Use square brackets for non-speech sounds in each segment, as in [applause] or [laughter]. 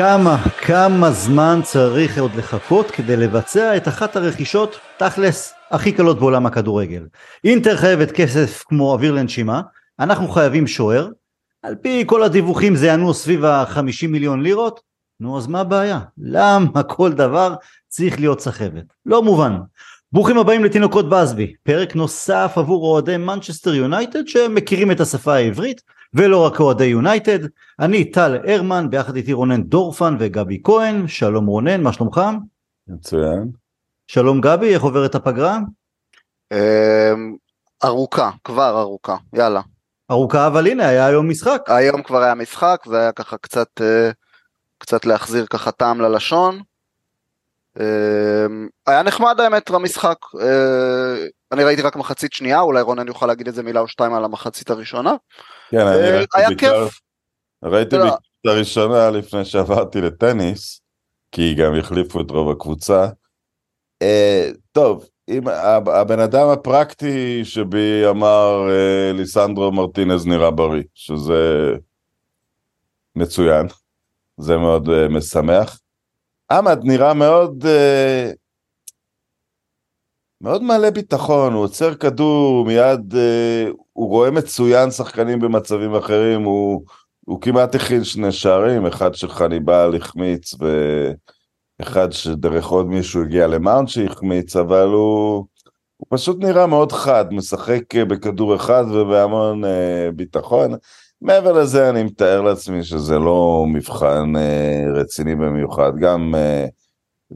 כמה, כמה זמן צריך עוד לחכות כדי לבצע את אחת הרכישות, תכלס, הכי קלות בעולם הכדורגל. אינטר חייבת כסף כמו אוויר לנשימה, אנחנו חייבים שוער, על פי כל הדיווחים זה ינוע סביב ה-50 מיליון לירות, נו אז מה הבעיה? למה כל דבר צריך להיות סחבת? לא מובן. ברוכים הבאים לתינוקות באזבי, פרק נוסף עבור אוהדי מנצ'סטר יונייטד שמכירים את השפה העברית ולא רק אוהדי יונייטד. אני טל הרמן, ביחד איתי רונן דורפן וגבי כהן, שלום רונן, מה שלומך? מצוין. שלום גבי, איך עוברת הפגרה? אמ, ארוכה, כבר ארוכה, יאללה. ארוכה, אבל הנה, היה היום משחק. היום כבר היה משחק, זה היה ככה קצת, אה, קצת להחזיר ככה טעם ללשון. אמ, היה נחמד האמת המשחק, אה, אני ראיתי רק מחצית שנייה, אולי רונן יוכל להגיד איזה מילה או שתיים על המחצית הראשונה. כן, אני אה, ראיתי בעיקר-. ראיתי לא. בעיקר את הראשונה לפני שעברתי לטניס, כי גם החליפו את רוב הקבוצה. אה, טוב, אם הב- הבן אדם הפרקטי שבי אמר אה, ליסנדרו מרטינז נראה בריא, שזה מצוין, זה מאוד משמח. עמד נראה מאוד, מאוד מלא ביטחון, הוא עוצר כדור, מיד אה, הוא רואה מצוין שחקנים במצבים אחרים, הוא, הוא כמעט הכין שני שערים, אחד שחניבל החמיץ ואחד שדרך עוד מישהו הגיע למאונט שהחמיץ, אבל הוא, הוא פשוט נראה מאוד חד, משחק אה, בכדור אחד ובהמון אה, ביטחון. מעבר לזה אני מתאר לעצמי שזה לא מבחן אה, רציני במיוחד, גם אה,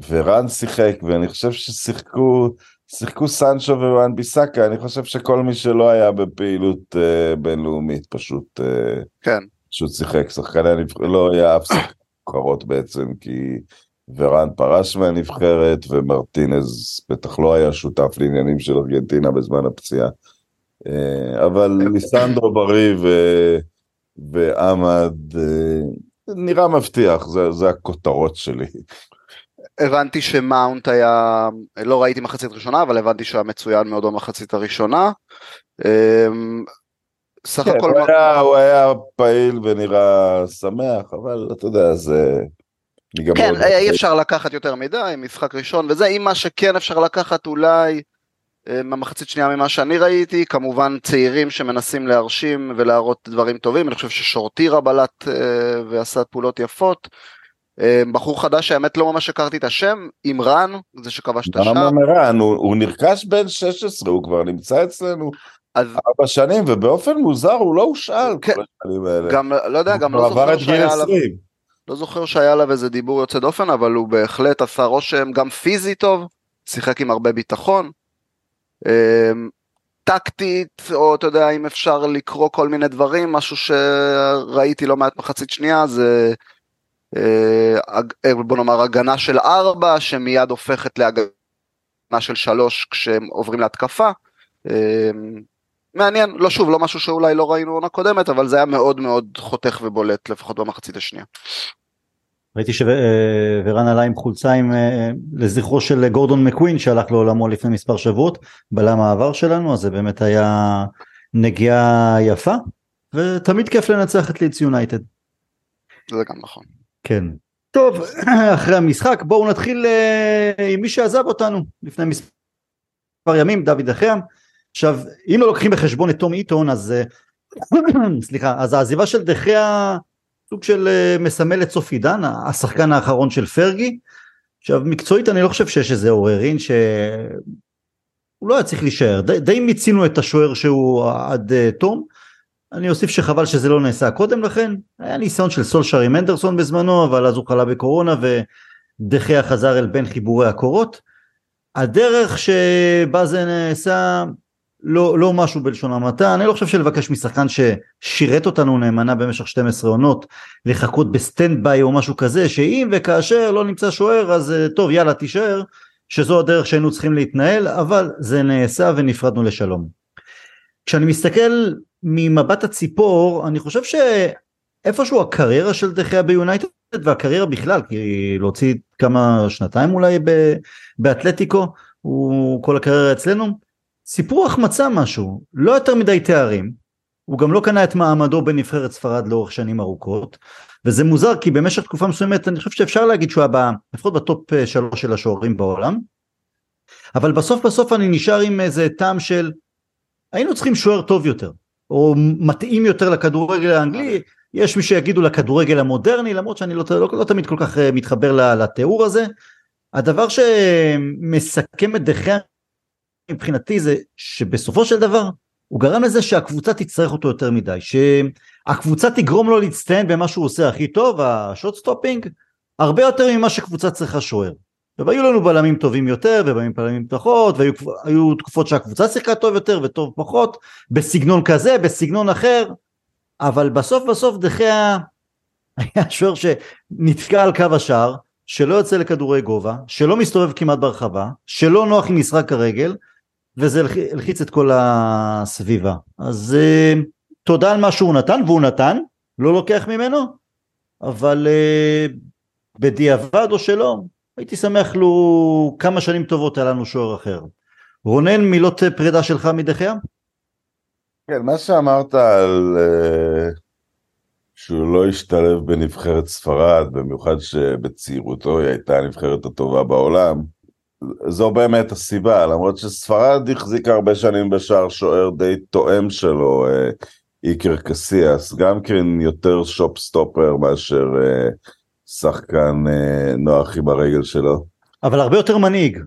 ורן שיחק ואני חושב ששיחקו שיחקו סנצ'ו ווואן ביסאקה, אני חושב שכל מי שלא היה בפעילות אה, בינלאומית פשוט, אה, כן, פשוט שיחק, שחקני הנבחרת, לא היה אף שחקן נבחרות בעצם, כי ורן פרש מהנבחרת ומרטינז בטח לא היה שותף לעניינים של ארגנטינה בזמן הפציעה. אה, אבל ליסנדרו בריא ו... ועמד, אה, נראה מבטיח, זה, זה הכותרות שלי. הבנתי שמאונט היה, לא ראיתי מחצית ראשונה, אבל הבנתי שהוא היה מצוין מאוד במחצית הראשונה. אמ, סך כן, הכל, הוא, היה, הוא היה פעיל ונראה שמח, אבל אתה יודע, זה... כן, מאוד- אי אפשר לקחת יותר מדי, משחק ראשון וזה, אם מה שכן אפשר לקחת אולי אה, מהמחצית שנייה ממה שאני ראיתי, כמובן צעירים שמנסים להרשים ולהראות דברים טובים, אני חושב ששורטירה בלט אה, ועשה פעולות יפות. אה, בחור חדש שהאמת לא ממש הכרתי את השם, אימרן, זה שכבש את השער. למה מרן? הוא, הוא נרכש בן 16, הוא כבר נמצא אצלנו אז ארבע שנים, ובאופן מוזר הוא לא הושאל כן, כל השנים האלה. גם, לא יודע, גם לא זוכר שהיה עליו, 20. לא זוכר שהיה עליו איזה דיבור יוצא דופן, אבל הוא בהחלט עשה רושם גם פיזי טוב, שיחק עם הרבה ביטחון. אמ, טקטית, או אתה יודע, אם אפשר לקרוא כל מיני דברים, משהו שראיתי לא מעט מחצית שנייה, זה בוא נאמר הגנה של ארבע, שמיד הופכת להגנה של שלוש כשהם עוברים להתקפה. אמ, מעניין, לא שוב, לא משהו שאולי לא ראינו עונה קודמת, אבל זה היה מאוד מאוד חותך ובולט, לפחות במחצית השנייה. ראיתי שוורן עלה עם חולצה עם, אה, לזכרו של גורדון מקווין שהלך לעולמו לפני מספר שבועות, בלם העבר שלנו, אז זה באמת היה נגיעה יפה, ותמיד כיף לנצח את לידס יונייטד. זה גם נכון. כן. טוב, [clears throat] אחרי המשחק בואו נתחיל אה, עם מי שעזב אותנו לפני מספר ימים, דוד אחיה. עכשיו, אם לא לוקחים בחשבון את תום איטון, אז אה, [clears throat] סליחה, אז העזיבה של דחיה סוג של אה, מסמל את סוף עידן, השחקן האחרון של פרגי. עכשיו, מקצועית אני לא חושב שיש איזה עוררין שהוא לא היה צריך להישאר, די, די מיצינו את השוער שהוא עד אה, תום. אני אוסיף שחבל שזה לא נעשה קודם לכן, היה ניסיון של סולשיאר עם הנדרסון בזמנו, אבל אז הוא חלה בקורונה ודה חאה חזר אל בין חיבורי הקורות. הדרך שבה זה נעשה, לא, לא משהו בלשון המעטה, אני לא חושב שלבקש משחקן ששירת אותנו נאמנה במשך 12 עונות, לחכות ב stand by או משהו כזה, שאם וכאשר לא נמצא שוער אז אה, טוב יאללה תישאר, שזו הדרך שהיינו צריכים להתנהל, אבל זה נעשה ונפרדנו לשלום. כשאני מסתכל ממבט הציפור, אני חושב שאיפשהו הקריירה של דחיה ביונייטד והקריירה בכלל, כי להוציא כמה שנתיים אולי באתלטיקו, הוא כל הקריירה אצלנו, סיפור החמצה משהו, לא יותר מדי תארים, הוא גם לא קנה את מעמדו בנבחרת ספרד לאורך שנים ארוכות, וזה מוזר כי במשך תקופה מסוימת אני חושב שאפשר להגיד שהוא היה לפחות בטופ אה, שלוש של השוערים בעולם, אבל בסוף בסוף אני נשאר עם איזה טעם של היינו צריכים שוער טוב יותר, או מתאים יותר לכדורגל האנגלי, יש מי שיגידו לכדורגל המודרני, למרות שאני לא, לא, לא תמיד כל כך אה, מתחבר לתיאור הזה. הדבר שמסכם את דה חאה מבחינתי זה שבסופו של דבר הוא גרם לזה שהקבוצה תצטרך אותו יותר מדי, שהקבוצה תגרום לו להצטיין במה שהוא עושה הכי טוב, ה shot stopping, הרבה יותר ממה שקבוצה צריכה שוער. והיו לנו בלמים טובים יותר ובלמים פחות והיו תקופות שהקבוצה שיחקה טוב יותר וטוב פחות בסגנון כזה בסגנון אחר אבל בסוף בסוף דחיה היה שוער שנתקע על קו השער שלא יוצא לכדורי גובה שלא מסתובב כמעט ברחבה שלא נוח עם משחק הרגל וזה הלחיץ את כל הסביבה. אז uh, תודה על מה שהוא נתן והוא נתן לא לוקח ממנו אבל uh, בדיעבד או שלא הייתי שמח לו כמה שנים טובות היה לנו שוער אחר. רונן מילות פרידה שלך מדחיה? כן מה שאמרת על uh, שהוא לא השתלב בנבחרת ספרד במיוחד שבצעירותו היא הייתה הנבחרת הטובה בעולם זו באמת הסיבה למרות שספרד החזיקה הרבה שנים בשער שוער די תואם שלו uh, איקר קסיאס גם כן יותר שופ סטופר מאשר uh, שחקן אה, נוח עם הרגל שלו. אבל הרבה יותר מנהיג.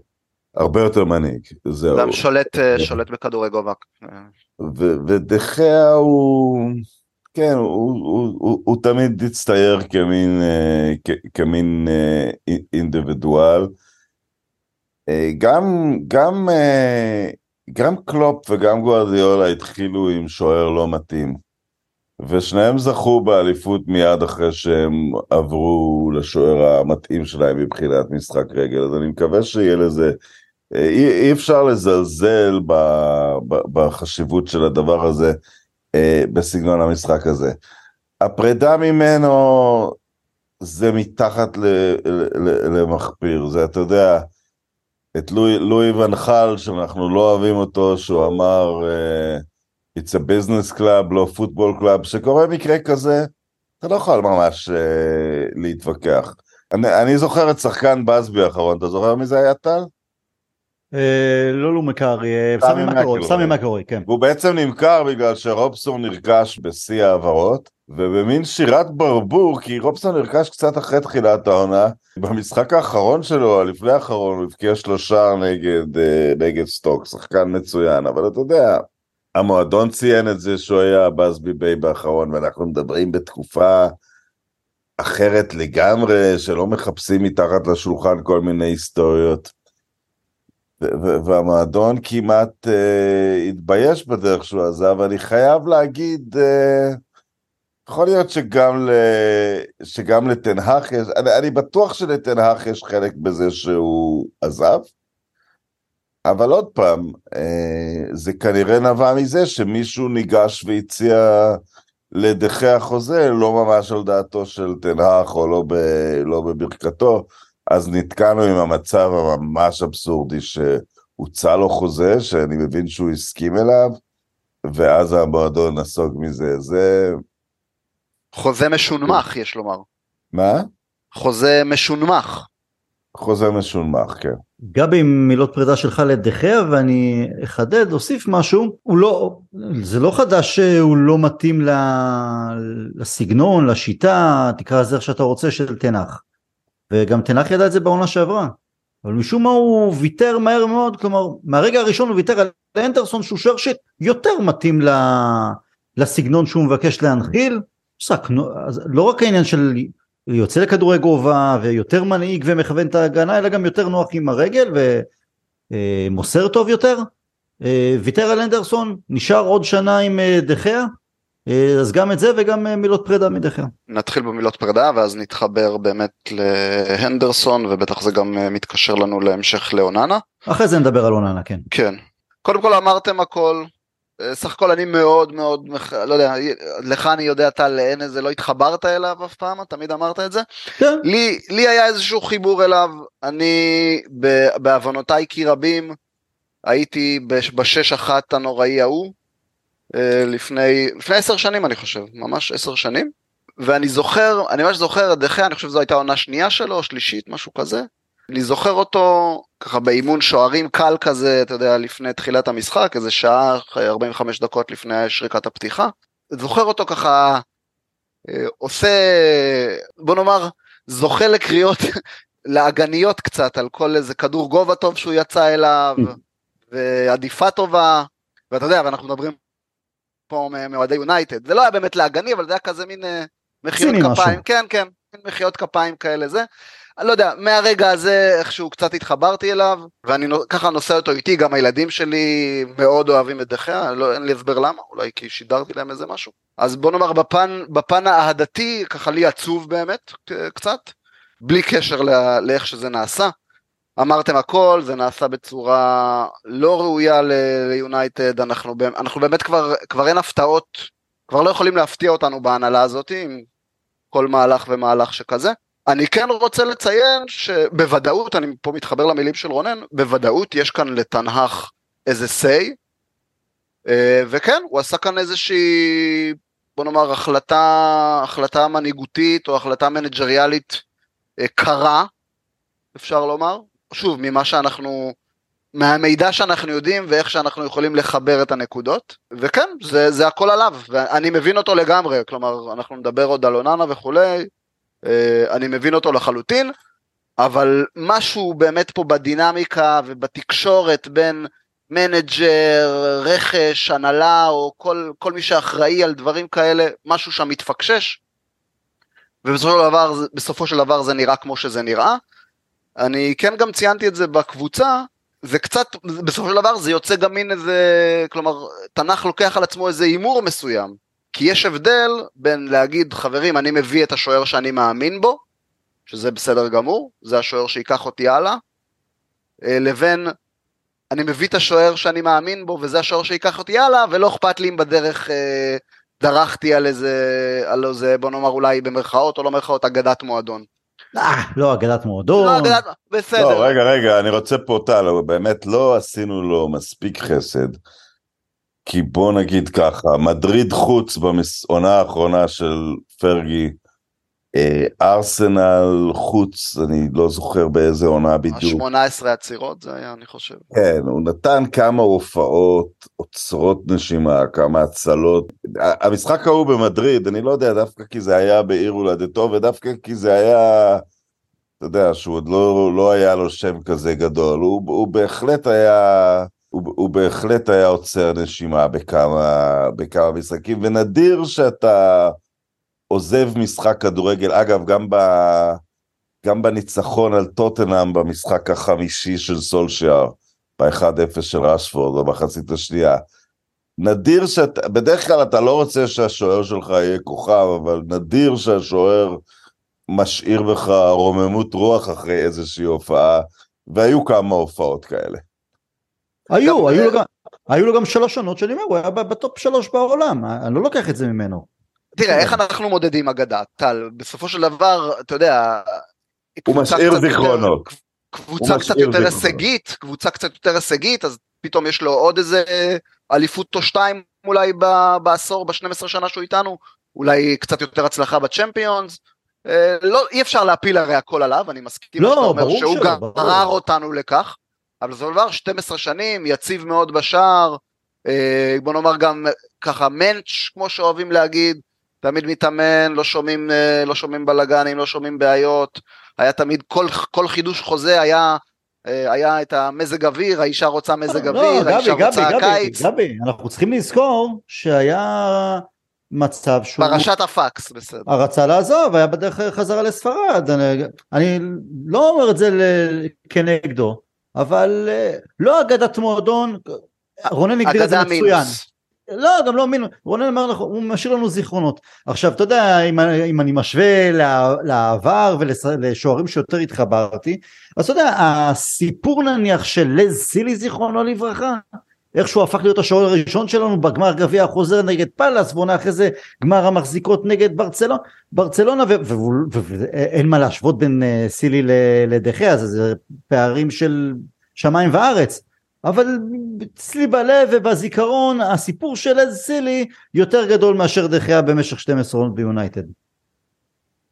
הרבה יותר מנהיג, זהו. גם שולט, אה, שולט בכדורי גובה. ודחיה הוא, כן, הוא, הוא, הוא, הוא תמיד הצטייר כמין, אה, כמין אינדיבידואל. גם, גם, גם קלופ וגם גוארדיולה התחילו עם שוער לא מתאים. ושניהם זכו באליפות מיד אחרי שהם עברו לשוער המתאים שלהם מבחינת משחק רגל, אז אני מקווה שיהיה לזה, אי, אי אפשר לזלזל ב, ב, בחשיבות של הדבר הזה אה, בסגנון המשחק הזה. הפרידה ממנו זה מתחת ל, ל, ל, למחפיר, זה אתה יודע, את לואי ואן חאל שאנחנו לא אוהבים אותו, שהוא אמר, אה, It's a business club, לא football club, שקורה מקרה כזה, אתה לא יכול ממש uh, להתווכח. אני, אני זוכר את שחקן באזבי האחרון, אתה זוכר מי זה היה טל? אה, לא לא מקילרוי, אה, סמי מקילרוי, כן. הוא בעצם נמכר בגלל שרובסון נרכש בשיא העברות, ובמין שירת ברבור, כי רובסון נרכש קצת אחרי תחילת העונה, במשחק האחרון שלו, לפני האחרון, הוא הבקיע שלושה נגד סטוק, שחקן מצוין, אבל אתה יודע, המועדון ציין את זה שהוא היה הבאזבי ביי באחרון, ואנחנו מדברים בתקופה אחרת לגמרי, שלא מחפשים מתחת לשולחן כל מיני היסטוריות. והמועדון כמעט uh, התבייש בדרך שהוא עזב, אני חייב להגיד, uh, יכול להיות שגם, שגם לתנהך יש, אני, אני בטוח שלתנהך יש חלק בזה שהוא עזב, אבל עוד פעם, אה, זה כנראה נבע מזה שמישהו ניגש והציע לדחי החוזה, לא ממש על דעתו של תנהך או לא, ב, לא בברכתו, אז נתקענו עם המצב הממש אבסורדי שהוצע לו חוזה, שאני מבין שהוא הסכים אליו, ואז המועדון נסוג מזה. זה... חוזה משונמך, יש לומר. מה? חוזה משונמך. חוזה משונמך, כן. גבי מילות פרידה שלך לדחיה ואני אחדד, אוסיף משהו, הוא לא, זה לא חדש שהוא לא מתאים לסגנון, לשיטה, תקרא לזה איך שאתה רוצה, של תנח. וגם תנח ידע את זה בעונה שעברה. אבל משום מה הוא ויתר מהר מאוד, כלומר מהרגע הראשון הוא ויתר על אנדרסון שהוא שוער שיותר מתאים לסגנון שהוא מבקש להנחיל. לא רק העניין של יוצא לכדורי גובה ויותר מנהיג ומכוון את ההגנה אלא גם יותר נוח עם הרגל ומוסר טוב יותר אה, ויתר על אנדרסון נשאר עוד שנה עם אה, דחיה אה, אז גם את זה וגם מילות פרידה מדחיה. נתחיל במילות פרידה ואז נתחבר באמת להנדרסון ובטח זה גם מתקשר לנו להמשך לאוננה. אחרי זה נדבר על אוננה כן. כן. קודם כל אמרתם הכל סך הכל אני מאוד מאוד, לא יודע, לך אני יודע טל, אין איזה, לא התחברת אליו אף פעם, תמיד אמרת את זה. כן. לי, לי היה איזשהו חיבור אליו, אני בעוונותיי כי רבים, הייתי בשש אחת הנוראי ההוא, אה, לפני, לפני עשר שנים אני חושב, ממש עשר שנים. ואני זוכר, אני ממש זוכר את דחיה, אני חושב שזו הייתה עונה שנייה שלו, שלישית, משהו כזה. אני זוכר אותו ככה באימון שוערים קל כזה, אתה יודע, לפני תחילת המשחק, איזה שעה, 45 דקות לפני שריקת הפתיחה. זוכר אותו ככה אה, עושה, בוא נאמר, זוכה לקריאות [laughs] לעגניות קצת על כל איזה כדור גובה טוב שהוא יצא אליו, [laughs] ועדיפה טובה, ואתה יודע, ואנחנו מדברים פה מאוהדי יונייטד, זה לא היה באמת לעגני, אבל זה היה כזה מין אה, מחיאות כפיים, משהו. כן, כן, מחיאות כפיים כאלה, זה. אני לא יודע, מהרגע הזה איכשהו קצת התחברתי אליו, ואני ככה נושא אותו איתי, גם הילדים שלי מאוד אוהבים את דחיה, לא, אין לי הסבר למה, אולי כי שידרתי להם איזה משהו. אז בוא נאמר בפן, בפן האהדתי, ככה לי עצוב באמת, קצת, בלי קשר לא, לאיך שזה נעשה. אמרתם הכל, זה נעשה בצורה לא ראויה ליונייטד, אנחנו, אנחנו באמת כבר, כבר אין הפתעות, כבר לא יכולים להפתיע אותנו בהנהלה הזאת עם כל מהלך ומהלך שכזה. אני כן רוצה לציין שבוודאות, אני פה מתחבר למילים של רונן, בוודאות יש כאן לתנהך איזה say, אה, וכן, הוא עשה כאן איזושהי, בוא נאמר, החלטה, החלטה מנהיגותית או החלטה מנג'ריאלית אה, קרה, אפשר לומר, שוב, ממה שאנחנו, מהמידע שאנחנו יודעים ואיך שאנחנו יכולים לחבר את הנקודות, וכן, זה, זה הכל עליו, ואני מבין אותו לגמרי, כלומר, אנחנו נדבר עוד על אוננה וכולי, אני מבין אותו לחלוטין, אבל משהו באמת פה בדינמיקה ובתקשורת בין manager, רכש, הנהלה או כל, כל מי שאחראי על דברים כאלה, משהו שם מתפקשש, ובסופו של דבר, בסופו של דבר זה נראה כמו שזה נראה. אני כן גם ציינתי את זה בקבוצה, זה קצת, בסופו של דבר זה יוצא גם מין איזה, כלומר, תנ"ך לוקח על עצמו איזה הימור מסוים. כי יש הבדל בין להגיד, חברים, אני מביא את השוער שאני מאמין בו, שזה בסדר גמור, זה השוער שייקח אותי הלאה, אה, לבין אני מביא את השוער שאני מאמין בו וזה השוער שייקח אותי הלאה, ולא אכפת לי אם בדרך אה, דרכתי על איזה, על איזה, בוא נאמר אולי במרכאות או לא במרכאות, אגדת מועדון. אה, לא אגדת מועדון. לא אגדת, בסדר. לא, רגע, רגע, אני רוצה פה טל, באמת לא עשינו לו מספיק חסד. כי בוא נגיד ככה, מדריד חוץ בעונה האחרונה של פרגי, אה, ארסנל חוץ, אני לא זוכר באיזה עונה בדיוק. ה-18 עצירות זה היה, אני חושב. כן, הוא נתן כמה הופעות, עוצרות נשימה, כמה הצלות. המשחק ההוא במדריד, אני לא יודע, דווקא כי זה היה בעיר הולדתו, ודווקא כי זה היה, אתה יודע, שהוא עוד לא, לא היה לו שם כזה גדול, הוא, הוא בהחלט היה... הוא, הוא בהחלט היה עוצר נשימה בכמה, בכמה משחקים, ונדיר שאתה עוזב משחק כדורגל, אגב, גם, ב, גם בניצחון על טוטנאם במשחק החמישי של סולשיאר, ב-1-0 של רשפורד, במחצית השנייה. נדיר שאתה, בדרך כלל אתה לא רוצה שהשוער שלך יהיה כוכב, אבל נדיר שהשוער משאיר בך רוממות רוח אחרי איזושהי הופעה, והיו כמה הופעות כאלה. היו, היו לו גם... היו לו גם שלוש עונות שאני אומר, הוא היה בטופ שלוש בעולם, אני לא לוקח את זה ממנו. תראה, איך אנחנו מודדים אגדה, טל? בסופו של דבר, אתה יודע... הוא משאיר זיכרונות. קבוצה קצת יותר הישגית, קבוצה קצת יותר הישגית, אז פתאום יש לו עוד איזה אליפות או שתיים אולי בעשור, ב-12 שנה שהוא איתנו, אולי קצת יותר הצלחה בצ'מפיונס. אה, לא, אי אפשר להפיל הרי הכל עליו, אני מסכים, לא, ברור שהוא גרר אותנו לכך. אבל זה דבר 12 שנים, יציב מאוד בשער, אה, בוא נאמר גם ככה מנץ', כמו שאוהבים להגיד, תמיד מתאמן, לא שומעים, אה, לא שומעים בלאגנים, לא שומעים בעיות, היה תמיד, כל, כל חידוש חוזה היה, אה, היה את המזג אוויר, האישה רוצה מזג לא, אוויר, לא, האישה גבי, רוצה גבי, קיץ. גבי, אנחנו צריכים לזכור שהיה מצב שהוא... פרשת הפקס, בסדר. רצה לעזוב, היה בדרך חזרה לספרד, אני, אני לא אומר את זה כנגדו, אבל אה, לא אגדת מועדון, רונן הגדיר את זה מצוין. לא, גם לא מינוס, רונן אמר לך, הוא משאיר לנו זיכרונות. עכשיו, אתה יודע, אם, אם אני משווה לעבר ולשוערים שיותר התחברתי, אז אתה יודע, הסיפור נניח של לז סילי זיכרונו לברכה, איך שהוא הפך להיות השוער הראשון שלנו בגמר גביע החוזר נגד פאלאס, ועונה אחרי זה גמר המחזיקות נגד ברצלונה, ברצלונה, ואין מה להשוות בין אה, סילי לדחיה, זה פערים של שמיים וארץ. אבל אצלי בלב ובזיכרון הסיפור של אצילי יותר גדול מאשר דחייה במשך 12 עונות ביונייטד.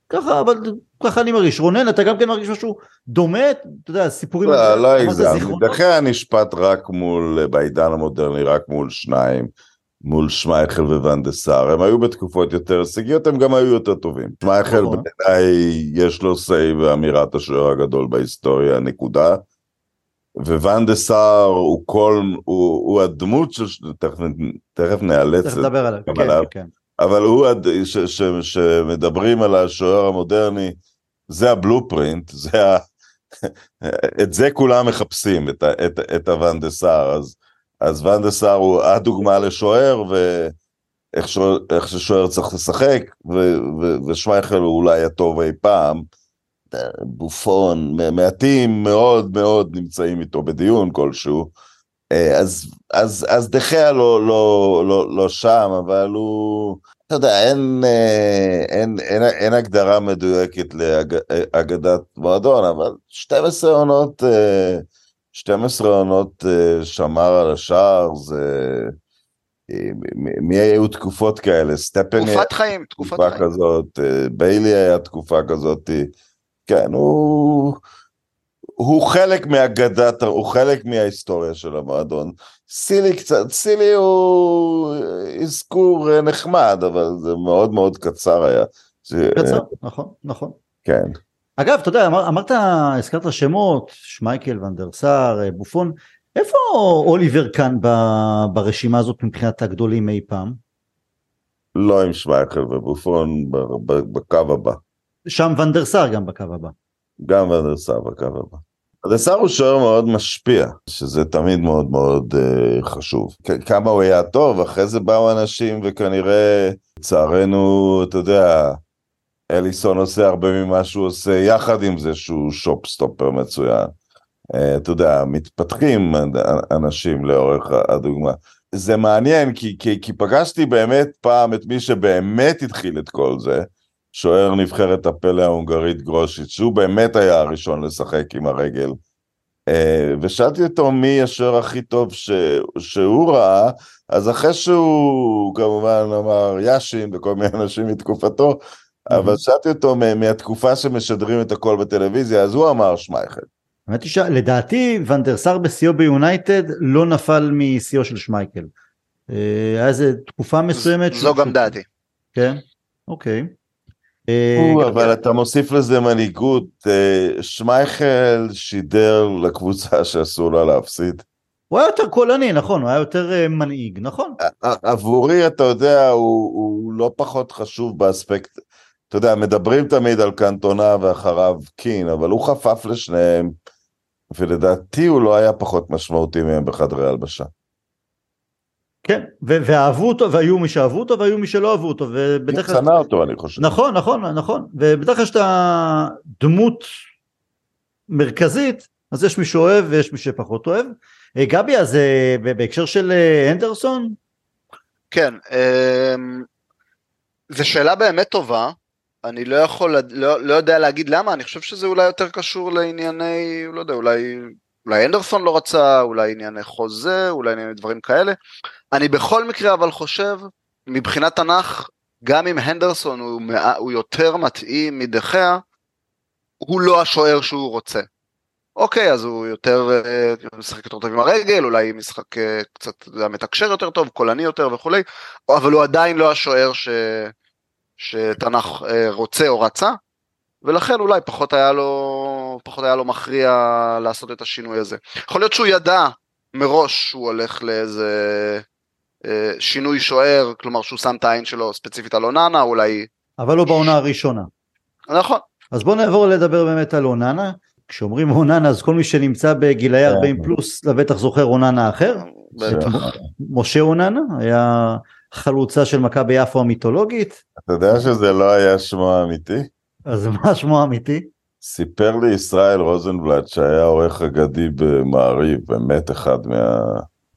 ככה אבל ככה אני מרגיש רונן אתה גם כן מרגיש משהו דומה אתה יודע סיפורים לא, לא הגזם? דה חאה נשפט רק מול, בעידן המודרני, רק מול שניים, מול שמייכל ואן דר סאר, הם היו בתקופות יותר הישגיות, הם גם היו יותר טובים. שמייכל נכון. בעיניי יש לו say באמירת השוער הגדול בהיסטוריה, נקודה. ואן דר סאר הוא כל, הוא, הוא הדמות של, תכף, תכף נאלץ, לדבר עליו, כן, עליו. כן. אבל הוא, ש, ש, שמדברים על השוער המודרני, זה הבלופרינט, זה ה... [laughs] את זה כולם מחפשים, את, את, את הוואן דה סאר, אז, אז ואן דה סאר הוא הדוגמה לשוער, ואיך איך ששוער צריך לשחק, ו, ו, ושמייכל הוא אולי הטוב אי פעם. בופון, מעטים מאוד מאוד נמצאים איתו בדיון כלשהו. אה, אז, אז, אז דחיה לא, לא, לא, לא שם, אבל הוא, אתה יודע, אין, אה, אין, אין, אין הגדרה מדויקת לאגדת מועדון, אבל 12 עונות, אה, 12 עונות אה, שמר על השער, זה... אה, מי היו תקופות כאלה? סטפני תקופת חיים, תקופת תקופה חיים. כזאת, אה, ביילי היה תקופה כזאת, כן, הוא, הוא חלק מאגדת, הוא חלק מההיסטוריה של המועדון. סילי קצת, סילי הוא אזכור אה, נחמד, אבל זה מאוד מאוד קצר היה. קצר, נכון, נכון. כן. אגב, אתה יודע, אמר, אמרת, הזכרת שמות, שמייקל, ונדרסר, אה, בופון, איפה אוליבר כאן ב- ברשימה הזאת מבחינת הגדולים אי פעם? לא עם שמייכל ובופון בקו הבא. שם ונדרסר גם בקו הבא. גם ונדרסר בקו הבא. ונדרסר הוא שוער מאוד משפיע, שזה תמיד מאוד מאוד uh, חשוב. כמה הוא היה טוב, אחרי זה באו אנשים וכנראה, לצערנו, אתה יודע, אליסון עושה הרבה ממה שהוא עושה, יחד עם זה שהוא שופסטופר מצוין. Uh, אתה יודע, מתפתחים אנ- אנשים לאורך הדוגמה. זה מעניין, כי, כי, כי פגשתי באמת פעם את מי שבאמת התחיל את כל זה, שוער נבחרת הפלא ההונגרית גרושיץ', שהוא באמת היה הראשון לשחק עם הרגל. אה, ושאלתי אותו מי השוער הכי טוב ש... שהוא ראה, אז אחרי שהוא כמובן אמר יאשין וכל מיני אנשים מתקופתו, אבל שאלתי אותו מ- מהתקופה שמשדרים את הכל בטלוויזיה, אז הוא אמר שמייכל. האמת היא שלדעתי ונדרסר בשיאו ביונייטד לא נפל משיאו של שמייקל. אה, היה איזה תקופה מסוימת. זו גם דעתי. כן, אוקיי. אה, גם- אבל אתה מוסיף לזה מנהיגות, אה, שמייכל שידר לקבוצה שאסור לה להפסיד. הוא היה יותר קולני, נכון, הוא היה יותר אה, מנהיג, נכון. עבורי, אתה יודע, הוא, הוא לא פחות חשוב באספקט, אתה יודע, מדברים תמיד על קנטונה ואחריו קין, אבל הוא חפף לשניהם, ולדעתי הוא לא היה פחות משמעותי מהם בחדרי הלבשה. כן, ו- ואהבו אותו, והיו מי שאהבו אותו, והיו מי שלא אהבו אותו, ובדרך הוא שנא אותו, אני חושב. נכון, נכון, נכון, ובדרך כלל שאתה דמות מרכזית, אז יש מי שאוהב ויש מי שפחות אוהב. אה, גבי, אז אה, בהקשר של אה, הנדרסון, כן, אמ, זו שאלה באמת טובה. אני לא יכול, לא, לא יודע להגיד למה, אני חושב שזה אולי יותר קשור לענייני, לא יודע, אולי, אולי אנדרסון לא רצה, אולי ענייני חוזה, אולי ענייני דברים כאלה. אני בכל מקרה אבל חושב, מבחינת תנ"ך, גם אם הנדרסון הוא, הוא יותר מתאים מדחיה, הוא לא השוער שהוא רוצה. אוקיי, אז הוא יותר, אה, משחק יותר טוב עם הרגל, אולי משחק אה, קצת מתקשר יותר טוב, קולני יותר וכולי, אבל הוא עדיין לא השוער ש... שתנ"ך אה, רוצה או רצה, ולכן אולי פחות היה לו, פחות היה לו מכריע לעשות את השינוי הזה. יכול להיות שהוא ידע מראש שהוא הולך לאיזה שינוי שוער, כלומר שהוא שם את העין שלו ספציפית על אוננה, אולי... אבל לא בעונה הראשונה. נכון, אז בואו נעבור לדבר באמת על אוננה. כשאומרים אוננה אז כל מי שנמצא בגילאי 40 פלוס לבטח זוכר אוננה אחר. בטח. משה אוננה היה חלוצה של מכבי יפו המיתולוגית, אתה יודע שזה לא היה שמו האמיתי? אז מה שמו האמיתי? סיפר לי ישראל רוזנבלט שהיה עורך אגדי במעריב, באמת אחד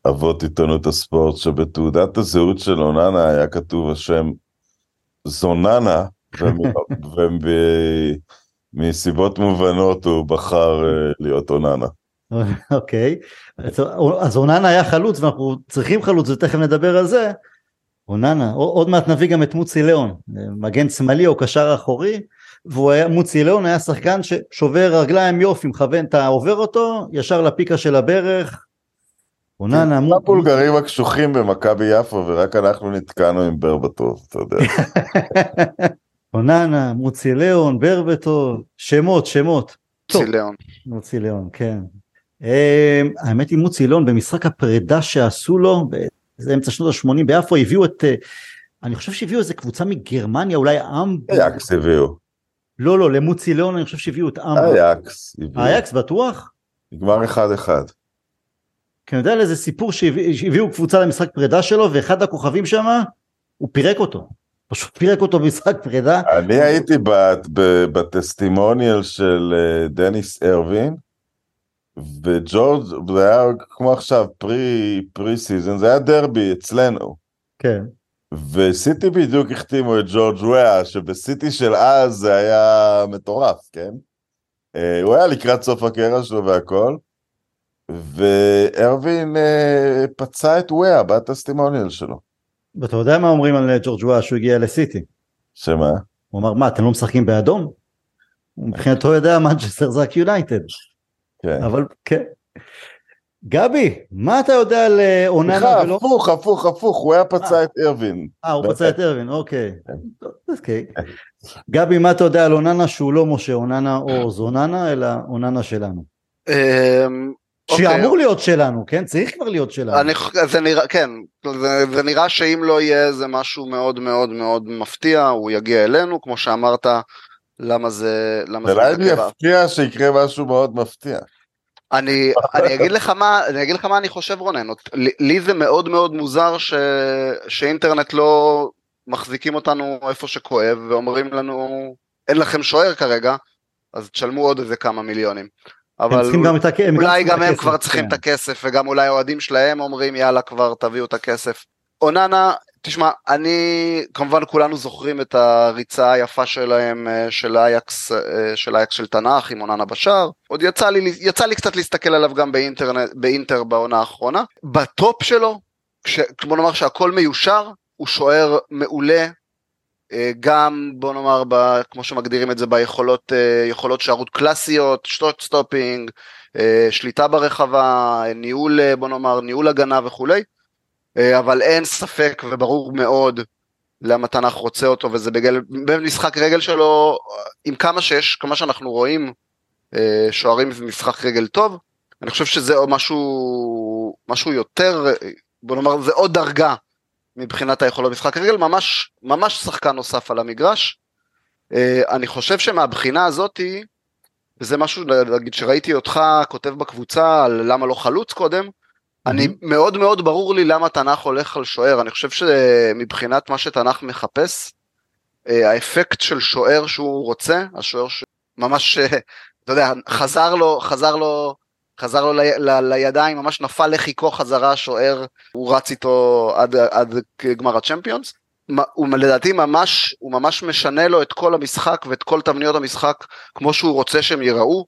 מהאבות עיתונות הספורט, שבתעודת הזהות של אוננה היה כתוב השם זוננה, ומסיבות [laughs] מובנות הוא בחר אה, להיות אוננה. [laughs] אוקיי, אז- אז אוננה היה חלוץ ואנחנו צריכים חלוץ ותכף נדבר על זה. אוננה, עוד מעט נביא גם את מוצי ליאון, מגן שמאלי או קשר אחורי, והוא היה, מוצי ליאון היה שחקן ששובר רגליים יופי, מכוון, אתה עובר אותו, ישר לפיקה של הברך. אוננה, מו- הבולגרים הקשוחים במכבי יפו ורק אנחנו נתקענו עם ברבטוב, אתה יודע. [laughs] אוננה, מוצי ליאון, ברבטוב, שמות, שמות. טוב. ציליון. מוצי ליאון, כן. אה, האמת היא מוצי ליאון במשחק הפרידה שעשו לו, זה אמצע שנות ה-80 ביפו, הביאו את, אה, אני חושב שהביאו איזה קבוצה מגרמניה, אולי המבורג. אייקס הביאו. לא, לא, למוצי ליאון אני חושב שהביאו את המבורג. אייקס הביאו. אייקס בטוח? נגמר אחד אחד. כי אני יודע על איזה סיפור שהביא- שהביאו קבוצה למשחק פרידה שלו, ואחד הכוכבים שם, הוא פירק אותו. פשוט פירק אותו במשחק פרידה. אני הייתי ב testimonial של אה, דניס ארווין, וג'ורג' זה היה כמו עכשיו pre pre season, זה היה דרבי אצלנו. כן. וסיטי בדיוק החתימו את ג'ורג' וויה, שבסיטי של אז זה היה מטורף, כן? אה, הוא היה לקראת סוף הקריירה שלו והכל, וארווין אה, פצע את וויה ב testimonial שלו. ואתה יודע מה אומרים על ג'ורג' וויה שהוא הגיע לסיטי? שמה? הוא אמר, מה, אתם לא משחקים באדום? הוא מבחינתו יודע מנצ'סטר זה רק יונייטד. כן. אבל כן. גבי, מה אתה יודע על אה, אוננה סליחה, ולא... הפוך, הפוך, הפוך, הוא היה פצע את ארווין. אה, הוא. פצע את ארווין, אוקיי. כן. אוקיי. גבי, מה אתה יודע על אוננה שהוא לא משה אוננה או זוננה, אלא אוננה שלנו? אוקיי, שאמור להיות שלנו, כן? צריך כבר להיות שלנו. אני, זה נראה, כן, זה, זה נראה שאם לא יהיה זה משהו מאוד מאוד מאוד מפתיע, הוא יגיע אלינו, כמו שאמרת, למה זה, למה זה מתעכב. יפתיע שיקרה משהו מאוד מפתיע. אני, אני אגיד לך מה, אני אגיד לך מה אני חושב רונן, לי, לי זה מאוד מאוד מוזר ש, שאינטרנט לא מחזיקים אותנו איפה שכואב ואומרים לנו אין לכם שוער כרגע, אז תשלמו עוד איזה כמה מיליונים. אבל אולי גם הם כבר צריכים כן. את הכסף וגם אולי האוהדים שלהם אומרים יאללה כבר תביאו את הכסף. אוננה, תשמע, אני, כמובן כולנו זוכרים את הריצה היפה שלהם אה, של אייקס, אה, של אייקס של תנ"ך עם אוננה בשער. עוד יצא לי, יצא לי קצת להסתכל עליו גם באינטרנט, באינטר בעונה האחרונה. בטופ שלו, כש, בוא נאמר שהכל מיושר, הוא שוער מעולה. אה, גם בוא נאמר ב, כמו שמגדירים את זה ביכולות אה, יכולות שוערות קלאסיות, shot stopping, אה, שליטה ברחבה, ניהול בוא נאמר ניהול הגנה וכולי, אבל אין ספק וברור מאוד למה תנ"ך רוצה אותו וזה בגלל, במשחק רגל שלו, עם כמה שיש, כמה שאנחנו רואים שוערים זה משחק רגל טוב, אני חושב שזה משהו, משהו יותר, בוא נאמר זה עוד דרגה מבחינת היכולות משחק רגל, ממש, ממש שחקן נוסף על המגרש. אה, אני חושב שמהבחינה הזאתי, וזה משהו להגיד שראיתי אותך כותב בקבוצה על למה לא חלוץ קודם, אני מאוד מאוד ברור לי למה תנ"ך הולך על שוער, אני חושב שמבחינת מה שתנ"ך מחפש, אה, האפקט של שוער שהוא רוצה, השוער שממש, אה, אתה יודע, חזר לו, חזר לו, חזר לו ל, ל, לידיים, ממש נפל לחיקו חזרה השוער, הוא רץ איתו עד, עד גמר הצ'מפיונס. הוא לדעתי ממש, הוא ממש משנה לו את כל המשחק ואת כל תבניות המשחק כמו שהוא רוצה שהם ייראו.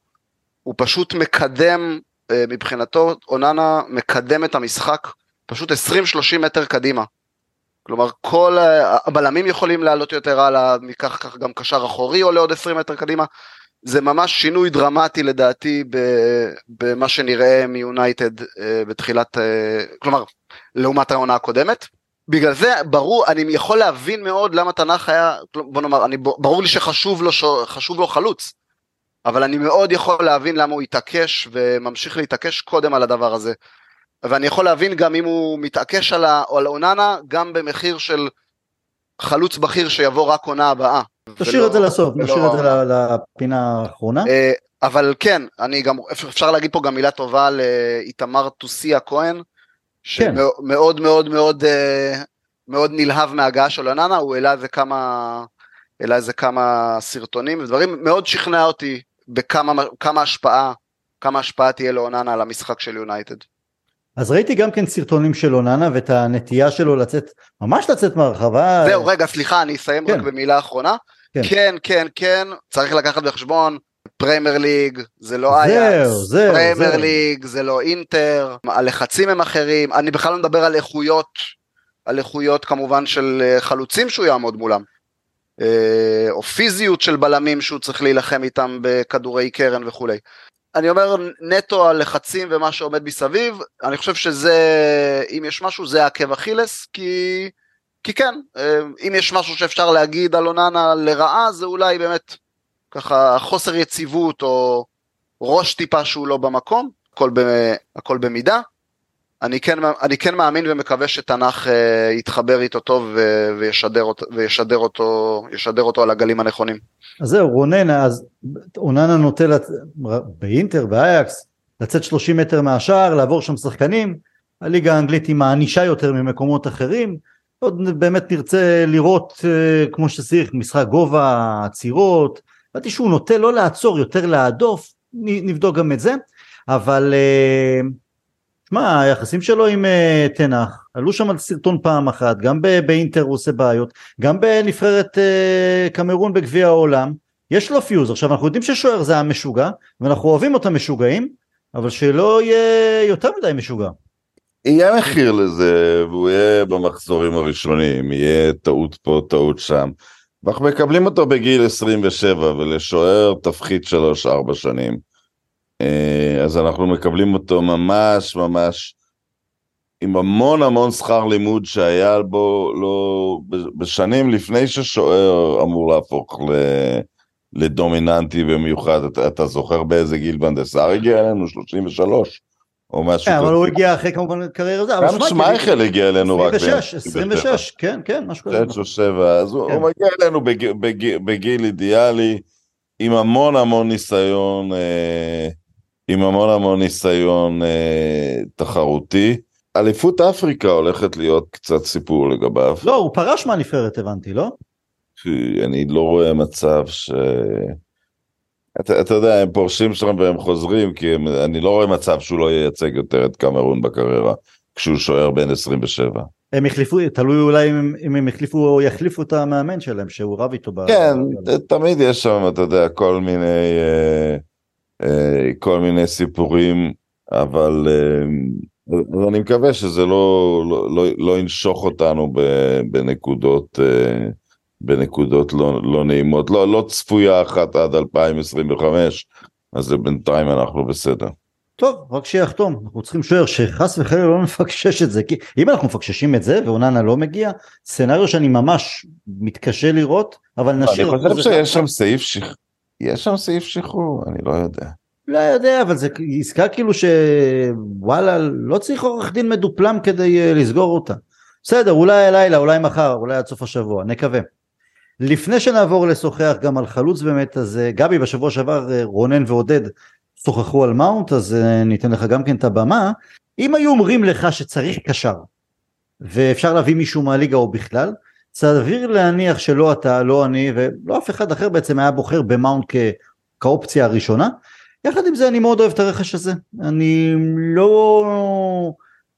הוא פשוט מקדם, אה, מבחינתו, אוננה מקדם את המשחק פשוט 20-30 מטר קדימה. כלומר, כל ה- הבלמים יכולים לעלות יותר הלאה, מכך כך גם קשר אחורי עולה עוד 20 מטר קדימה. זה ממש שינוי דרמטי לדעתי במה שנראה מיונייטד אה, בתחילת, אה, כלומר, לעומת העונה הקודמת. בגלל זה ברור, אני יכול להבין מאוד למה תנ"ך היה, בוא נאמר, אני, ברור לי שחשוב לו, לו חלוץ, אבל אני מאוד יכול להבין למה הוא התעקש וממשיך להתעקש קודם על הדבר הזה. ואני יכול להבין גם אם הוא מתעקש על, ה, על אוננה, גם במחיר של חלוץ בכיר שיבוא רק עונה הבאה. תשאיר ולא- את זה לסוף, ולא נשאיר את זה לפינה האחרונה. אה, אבל כן, אני גם, אפשר להגיד פה גם מילה טובה לאיתמר טוסיה כהן, כן. שמאוד מאוד מאוד אה, מאוד נלהב מההגעה של אוננה, הוא העלה איזה כמה, העלה איזה כמה סרטונים ודברים, מאוד שכנע אותי בכמה כמה השפעה, כמה השפעה תהיה לאוננה על המשחק של יונייטד. אז ראיתי גם כן סרטונים של אוננה ואת הנטייה שלו לצאת, ממש לצאת מהרחבה. זהו, רגע, סליחה, אני אסיים כן. רק במילה אחרונה. כן. כן, כן, כן, צריך לקחת בחשבון, פרמייר ליג, זה לא אייאקס, פרמייר זהו. ליג, זה לא אינטר, הלחצים הם אחרים, אני בכלל לא מדבר על איכויות, על איכויות כמובן של אה, חלוצים שהוא יעמוד מולם, אה, או פיזיות של בלמים שהוא צריך להילחם איתם בכדורי קרן וכולי. אני אומר נטו הלחצים ומה שעומד מסביב, אני חושב שזה, אם יש משהו זה עקב אכילס, כי, כי כן, אה, אם יש משהו שאפשר להגיד על אוננה לרעה, זה אולי באמת ככה חוסר יציבות או ראש טיפה שהוא לא במקום, הכל, ב, הכל במידה. אני כן, אני כן מאמין ומקווה שתנ"ך אה, יתחבר איתו טוב ו, וישדר, אותו, וישדר אותו, ישדר אותו על הגלים הנכונים. אז זהו, רונן, אז אוננה נוטה לצ... באינטר, באייקס, לצאת 30 מטר מהשער, לעבור שם שחקנים, הליגה האנגלית היא מענישה יותר ממקומות אחרים, עוד באמת נרצה לראות אה, כמו שצריך, משחק גובה, עצירות, הבנתי שהוא נוטה לא לעצור, יותר להדוף, נבדוק גם את זה, אבל אה, שמע, היחסים שלו עם אה, תנח, עלו שם על סרטון פעם אחת, גם באינטר הוא עושה בעיות, גם בנבחרת אה, קמרון בגביע העולם, יש לו פיוז, עכשיו אנחנו יודעים ששוער זה המשוגע, ואנחנו אוהבים אותם משוגעים, אבל שלא יהיה יותר מדי משוגע. יהיה מחיר לזה, והוא יהיה במחזורים הראשונים, יהיה טעות פה, טעות שם. ואנחנו מקבלים אותו בגיל 27, ולשוער תפחית 3-4 שנים. אה, אז אנחנו מקבלים אותו ממש ממש עם המון המון שכר לימוד שהיה בו לא, בשנים לפני ששוער אמור להפוך ל, לדומיננטי במיוחד. אתה, אתה זוכר באיזה גיל בנדסר הגיע אלינו? 33? או משהו כן, כזה. אבל הוא הגיע אחרי כמובן קריירה זה, גם שמייכל הגיע אלינו רק 26, ב- 26, כן, כן, משהו כזה. שש או שבע, אז הוא כן. מגיע אלינו בג- בג- בגיל אידיאלי, עם המון המון ניסיון, אה, עם המון המון ניסיון אה, תחרותי. אליפות אפריקה הולכת להיות קצת סיפור לגביו, לא, הוא פרש מהנבחרת הבנתי, לא? אני לא רואה מצב ש... אתה, אתה יודע, הם פורשים שם והם חוזרים, כי הם, אני לא רואה מצב שהוא לא ייצג יותר את קמרון בקריירה, כשהוא שוער בן 27. הם החליפו, תלוי אולי אם, אם הם החליפו או יחליפו את המאמן שלהם שהוא רב איתו. כן, ב- תמיד יש שם, אתה יודע, כל מיני, אה, כל מיני סיפורים, אבל אה, אז אני מקווה שזה לא, לא, לא, לא ינשוך אותנו בנקודות, אה, בנקודות לא, לא נעימות. לא, לא צפויה אחת עד 2025, אז בינתיים אנחנו בסדר. טוב, רק שיחתום, אנחנו צריכים שוער שחס וחלילה לא נפקשש את זה, כי אם אנחנו מפקששים את זה ואוננה לא מגיע, סצנריו שאני ממש מתקשה לראות, אבל אני נשאיר. חושב אחוז אחד. שיש שם סעיף שחרור, יש שם סעיף שחרור, אני לא יודע. לא יודע, אבל זה עסקה כאילו שוואלה, לא צריך עורך דין מדופלם כדי אה, לסגור אותה. בסדר, אולי הלילה, אולי מחר, אולי עד סוף השבוע, נקווה. לפני שנעבור לשוחח גם על חלוץ באמת, אז אה, גבי בשבוע שעבר אה, רונן ועודד שוחחו על מאונט, אז ניתן לך גם כן את הבמה. אם היו אומרים לך שצריך קשר, ואפשר להביא מישהו מהליגה או בכלל, סביר להניח שלא אתה, לא אני ולא אף אחד אחר בעצם היה בוחר במאונט כ... כאופציה הראשונה. יחד עם זה אני מאוד אוהב את הרכש הזה, אני לא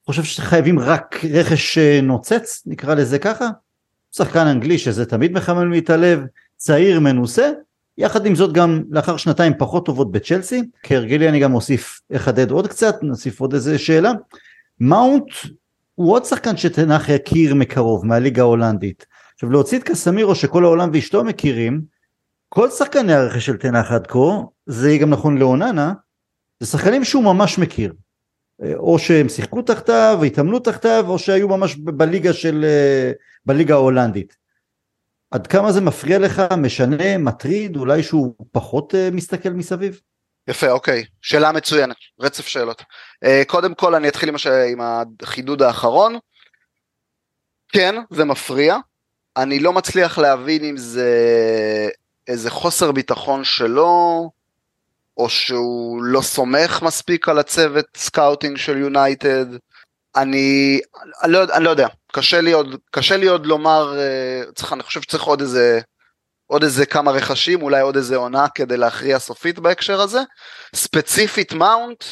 חושב שחייבים רק רכש אה, נוצץ, נקרא לזה ככה, שחקן אנגלי שזה תמיד מחמם לי את הלב, צעיר מנוסה, יחד עם זאת גם לאחר שנתיים פחות טובות בצ'לסי, כהרגלי אני גם אוסיף, אחדד עוד קצת, נוסיף עוד איזה שאלה, מאונט הוא עוד שחקן שתנח יכיר מקרוב מהליגה ההולנדית, עכשיו להוציא את קסמירו שכל העולם ואשתו מכירים, כל שחקני הרכש של תנח עד כה, זה יהיה גם נכון לאוננה, זה שחקנים שהוא ממש מכיר. אה, או שהם שיחקו תחתיו, התאמנו תחתיו, או שהיו ממש בליגה של, אה, בליגה ההולנדית. עד כמה זה מפריע לך, משנה, מטריד, אולי שהוא פחות אה, מסתכל מסביב? יפה, אוקיי. שאלה מצוינת, רצף שאלות. אה, קודם כל אני אתחיל עם, הש... עם החידוד האחרון. כן, זה מפריע. אני לא מצליח להבין אם זה איזה חוסר ביטחון שלו, או שהוא לא סומך מספיק על הצוות סקאוטינג של יונייטד. אני, אני, לא, אני לא יודע, קשה לי עוד, קשה לי עוד לומר, אה, צריך, אני חושב שצריך עוד איזה, עוד איזה כמה רכשים, אולי עוד איזה עונה כדי להכריע סופית בהקשר הזה. ספציפית מאונט,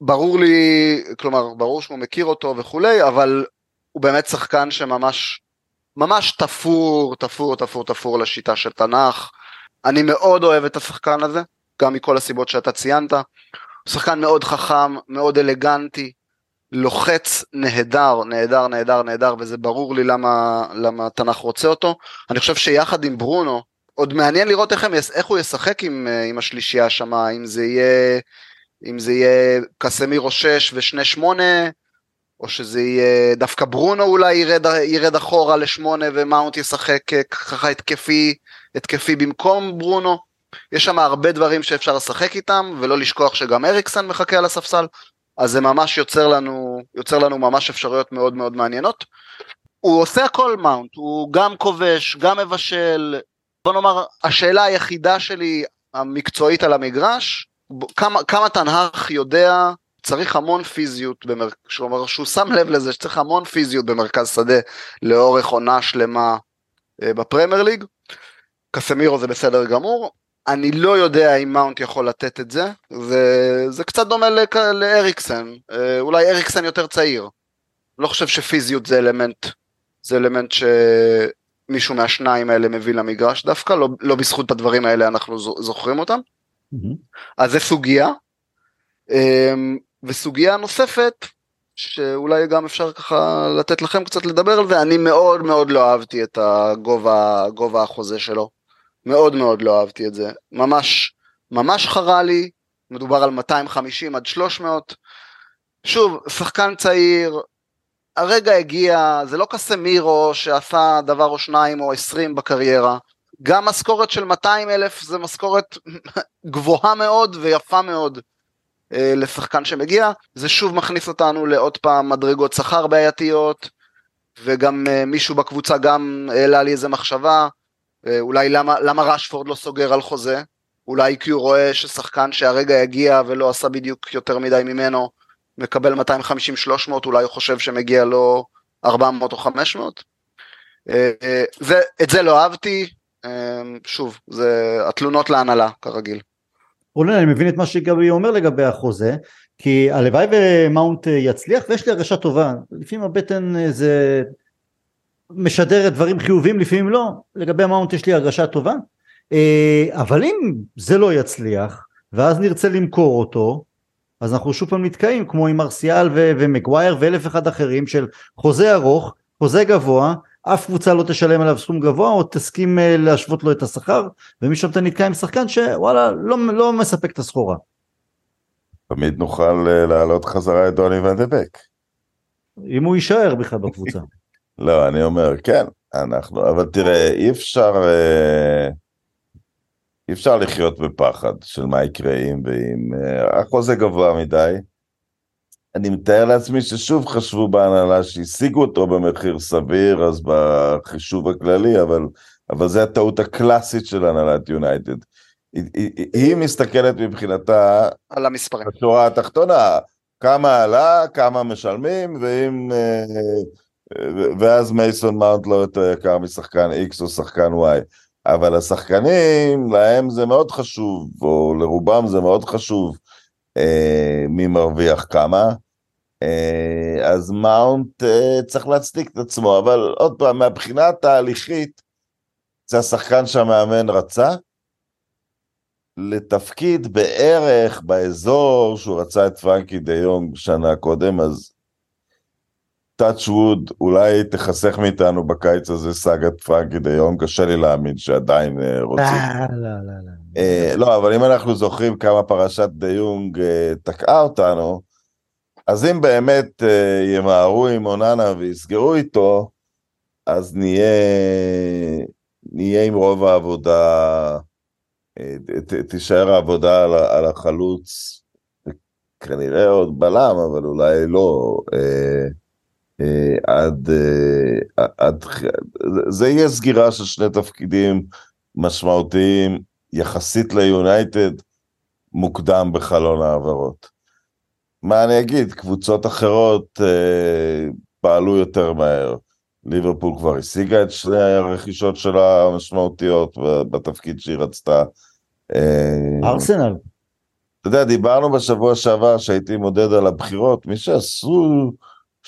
ברור לי, כלומר, ברור שהוא מכיר אותו וכולי, אבל הוא באמת שחקן שממש, ממש תפור, תפור, תפור, תפור לשיטה של תנ"ך. אני מאוד אוהב את השחקן הזה, גם מכל הסיבות שאתה ציינת. הוא שחקן מאוד חכם, מאוד אלגנטי, לוחץ נהדר, נהדר, נהדר, נהדר, וזה ברור לי למה, למה תנ"ך רוצה אותו. אני חושב שיחד עם ברונו, עוד מעניין לראות איך, הם, איך הוא ישחק עם, עם השלישייה שם, אם זה יהיה, אם זה יהיה קסמירו 6 ושני 8, או שזה יהיה דווקא ברונו אולי ירד, ירד אחורה לשמונה ומאונט ישחק אה, ככה התקפי, התקפי במקום ברונו. יש שם הרבה דברים שאפשר לשחק איתם, ולא לשכוח שגם אריקסן מחכה על הספסל, אז זה ממש יוצר לנו, יוצר לנו ממש אפשרויות מאוד מאוד מעניינות. הוא עושה הכל מאונט, הוא גם כובש, גם מבשל, בוא נאמר, השאלה היחידה שלי המקצועית על המגרש, כמה, כמה תנהך יודע, צריך המון פיזיות, במר... כלומר שהוא שם לב לזה שצריך המון פיזיות במרכז שדה לאורך עונה שלמה אה, בפרמייר ליג. קסמירו זה בסדר גמור, אני לא יודע אם מאונט יכול לתת את זה, זה, זה קצת דומה לק... לאריקסן, אה, אולי אריקסן יותר צעיר. לא חושב שפיזיות זה אלמנט, זה אלמנט שמישהו מהשניים האלה מביא למגרש דווקא, לא, לא בזכות הדברים האלה אנחנו זוכרים אותם. Mm-hmm. אז זה סוגיה. אמ, וסוגיה נוספת, שאולי גם אפשר ככה לתת לכם קצת לדבר על זה, אני מאוד מאוד לא אהבתי את הגובה, גובה החוזה שלו. מאוד מאוד לא אהבתי את זה. ממש, ממש חרה לי, מדובר על 250 עד 300. שוב, שחקן צעיר, הרגע הגיע, זה לא קסמירו שעשה דבר או שניים או עשרים בקריירה. גם משכורת של 200 אלף זה משכורת [laughs] גבוהה מאוד ויפה מאוד אה, לשחקן שמגיע. זה שוב מכניס אותנו לעוד פעם מדרגות שכר בעייתיות, וגם אה, מישהו בקבוצה גם העלה לי איזה מחשבה, אולי למה, למה רשפורד לא סוגר על חוזה? אולי כי הוא רואה ששחקן שהרגע יגיע ולא עשה בדיוק יותר מדי ממנו, מקבל 250-300, אולי הוא חושב שמגיע לו 400 או 500. אה, אה, זה, את זה לא אהבתי, שוב, זה התלונות להנהלה כרגיל. רונן, אני מבין את מה שגבי אומר לגבי החוזה, כי הלוואי ומאונט יצליח, ויש לי הרגשה טובה, לפעמים הבטן זה משדרת דברים חיוביים לפעמים לא, לגבי מאונט יש לי הרגשה טובה, אה, אבל אם זה לא יצליח ואז נרצה למכור אותו אז אנחנו שוב פעם נתקעים כמו עם מרסיאל ו- ומגווייר ואלף אחד אחרים של חוזה ארוך, חוזה גבוה, אף קבוצה לא תשלם עליו סכום גבוה או תסכים אה, להשוות לו את השכר ומשם אתה נתקע עם שחקן שוואלה לא, לא מספק את הסחורה. תמיד נוכל אה, להעלות חזרה את דוני ונדבק. אם הוא יישאר בכלל בקבוצה. לא, אני אומר, כן, אנחנו, אבל תראה, אי אפשר, אה, אי אפשר לחיות בפחד של מה יקרה אם ואם אה, החוזה גבוה מדי. אני מתאר לעצמי ששוב חשבו בהנהלה שהשיגו אותו במחיר סביר, אז בחישוב הכללי, אבל, אבל זה הטעות הקלאסית של הנהלת יונייטד. היא, היא, היא מסתכלת מבחינתה על המספרים. בשורה התחתונה, כמה עלה, כמה משלמים, ואם... אה, ואז מייסון מאונט לא יותר יקר משחקן X או שחקן Y. אבל השחקנים, להם זה מאוד חשוב, או לרובם זה מאוד חשוב אה, מי מרוויח כמה. אה, אז מאונט אה, צריך להצדיק את עצמו, אבל עוד פעם, מהבחינה התהליכית, זה השחקן שהמאמן רצה, לתפקיד בערך באזור שהוא רצה את פרנקי דה יונג שנה קודם, אז touch wood, אולי תחסך מאיתנו בקיץ הזה סאגת פרנקי דה יום, קשה לי להאמין שעדיין אה, רוצים. אה, לא, לא, לא. אה, לא, אבל אם אנחנו זוכרים כמה פרשת דה יונג תקעה אותנו, אז אם באמת ימהרו עם אוננה ויסגרו איתו, אז נהיה, נהיה עם רוב העבודה, תישאר העבודה על החלוץ, כנראה עוד בלם, אבל אולי לא. אה, עד, אה, עד, זה יהיה סגירה של שני תפקידים משמעותיים יחסית ליונייטד מוקדם בחלון העברות. מה אני אגיד, קבוצות אחרות אה, פעלו יותר מהר. ליברפול כבר השיגה את שני הרכישות שלה המשמעותיות בתפקיד שהיא רצתה. אה, ארסנל. אתה יודע, דיברנו בשבוע שעבר שהייתי מודד על הבכירות, מי שעשו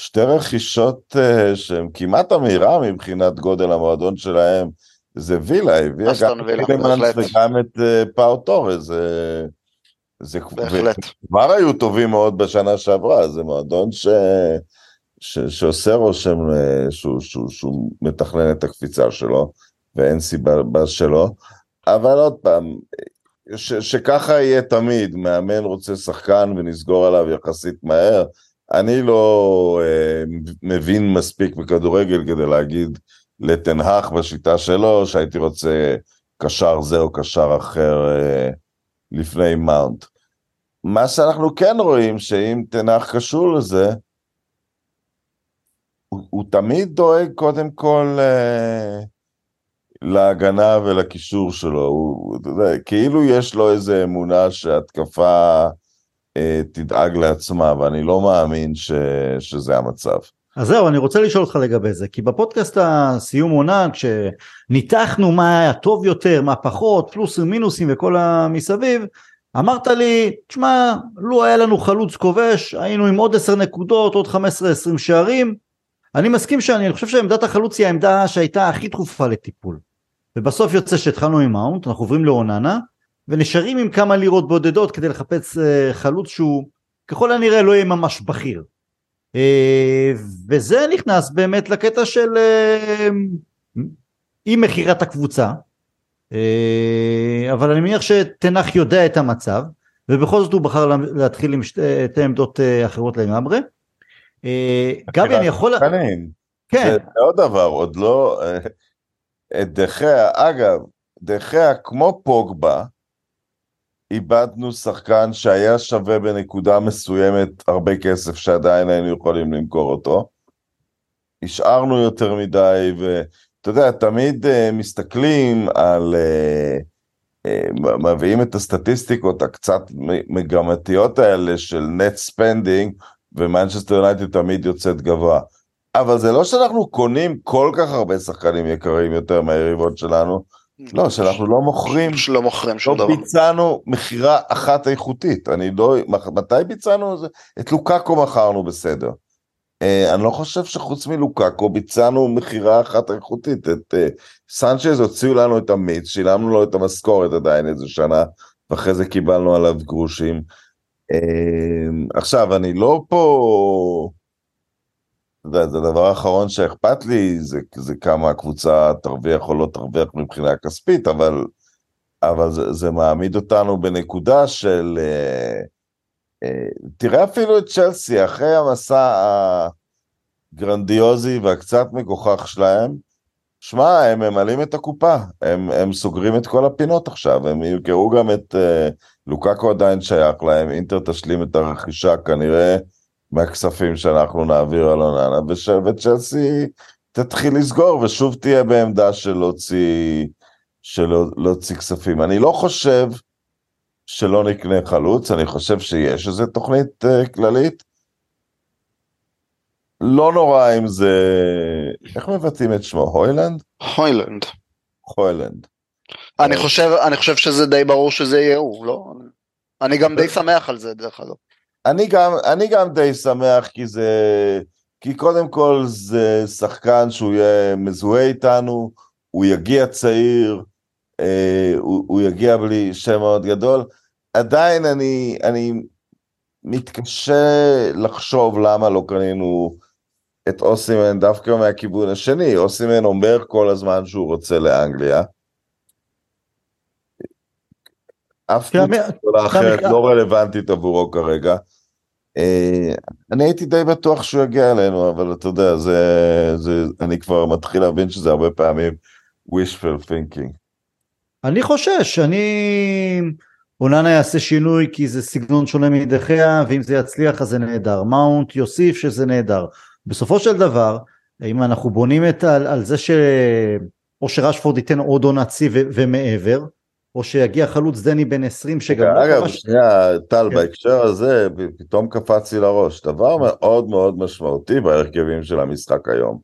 שתי רכישות uh, שהן כמעט אמירה מבחינת גודל המועדון שלהם, זה וילה, הביאה גם את בהחלט. וגם את אה, פאו טורס, זה... זה בהחלט. כבר היו טובים מאוד בשנה שעברה, זה מועדון ש... ש... שעושה רושם אה, שהוא, שהוא, שהוא מתכנן את הקפיצה שלו, ואין סיבה בה שלא, אבל עוד פעם, ש... שככה יהיה תמיד, מאמן רוצה שחקן ונסגור עליו יחסית מהר, אני לא אה, מבין מספיק בכדורגל כדי להגיד לתנהך בשיטה שלו, שהייתי רוצה קשר זה או קשר אחר אה, לפני מאונט. מה שאנחנו כן רואים, שאם תנח קשור לזה, הוא, הוא תמיד דואג קודם כל אה, להגנה ולקישור שלו, הוא, יודע, כאילו יש לו איזו אמונה שהתקפה תדאג לעצמה, ואני לא מאמין ש, שזה המצב. אז זהו, אני רוצה לשאול אותך לגבי זה, כי בפודקאסט הסיום עונה, כשניתחנו מה היה טוב יותר, מה פחות, פלוסים מינוסים וכל המסביב, אמרת לי, תשמע, לו היה לנו חלוץ כובש, היינו עם עוד 10 נקודות, עוד 15-20 שערים. אני מסכים שאני אני חושב שעמדת החלוץ היא העמדה שהייתה הכי דחופה לטיפול. ובסוף יוצא שהתחלנו עם מאונט, אנחנו עוברים לאוננה, ונשארים עם כמה לירות בודדות כדי לחפש אה, חלוץ שהוא ככל הנראה לא יהיה ממש בכיר. אה, וזה נכנס באמת לקטע של אה, אי מכירת הקבוצה, אה, אבל אני מניח שתנח יודע את המצב, ובכל זאת הוא בחר לה- להתחיל עם שתי עמדות אה, אחרות לגמרי. אה, גבי אני יכול... כן, זה עוד דבר, עוד לא... אה, את דחיה, אגב, דחיה כמו פוגבה, איבדנו שחקן שהיה שווה בנקודה מסוימת הרבה כסף שעדיין היינו יכולים למכור אותו. השארנו יותר מדי, ואתה יודע, תמיד uh, מסתכלים על... Uh, uh, מביאים את הסטטיסטיקות הקצת מגמתיות האלה של net spending, ומנצ'סטר יונייטד תמיד יוצאת גבוה. אבל זה לא שאנחנו קונים כל כך הרבה שחקנים יקרים יותר מהיריבות שלנו, לא, שאנחנו לא מוכרים, לא מוכרים שום לא דבר. ביצענו מכירה אחת איכותית. אני לא, מתי ביצענו את זה? את לוקאקו מכרנו בסדר. אה, אני לא חושב שחוץ מלוקאקו ביצענו מכירה אחת איכותית. את אה, סנצ'ז הוציאו לנו את המיץ, שילמנו לו את המשכורת עדיין איזה שנה, ואחרי זה קיבלנו עליו גרושים. אה, עכשיו, אני לא פה... זה הדבר האחרון שאכפת לי, זה, זה כמה הקבוצה תרוויח או לא תרוויח מבחינה כספית, אבל, אבל זה, זה מעמיד אותנו בנקודה של... אה, אה, תראה אפילו את צ'לסי, אחרי המסע הגרנדיוזי והקצת מגוחך שלהם, שמע, הם ממלאים את הקופה, הם, הם סוגרים את כל הפינות עכשיו, הם ימכרו גם את... אה, לוקאקו עדיין שייך להם, אינטר תשלים את הרכישה כנראה מהכספים שאנחנו נעביר על אוננה, וש- וצ'לסי תתחיל לסגור ושוב תהיה בעמדה של להוציא, של לא- להוציא כספים. אני לא חושב שלא נקנה חלוץ, אני חושב שיש איזו תוכנית uh, כללית. לא נורא אם זה... איך מבטאים את שמו? הוילנד? הוילנד. הוילנד. אני. חושב, אני חושב שזה די ברור שזה יהיה הוא, לא? אני גם די שמח על זה דרך אגב. אני גם, אני גם די שמח כי זה, כי קודם כל זה שחקן שהוא יהיה מזוהה איתנו, הוא יגיע צעיר, אה, הוא, הוא יגיע בלי שם מאוד גדול. עדיין אני, אני מתקשה לחשוב למה לא קנינו את אוסימן דווקא מהכיוון השני. אוסימן אומר כל הזמן שהוא רוצה לאנגליה. אף קבוצה אחרת לא רלוונטית עבורו כרגע. אה, אני הייתי די בטוח שהוא יגיע אלינו, אבל אתה יודע, זה, זה, אני כבר מתחיל להבין שזה הרבה פעמים wishful thinking. אני חושש, אני... אוננה יעשה שינוי כי זה סגנון שונה מדחיה, ואם זה יצליח אז זה נהדר. מאונט יוסיף שזה נהדר. בסופו של דבר, אם אנחנו בונים את על, על זה ש... או שרשפורד ייתן עוד עונת שיא ומעבר, או שיגיע חלוץ דני בן 20 שגם לא אגב, ממש... שנייה, טל, כן. בהקשר הזה, פתאום קפץ לי לראש, דבר מאוד מאוד משמעותי בהרכבים של המשחק היום.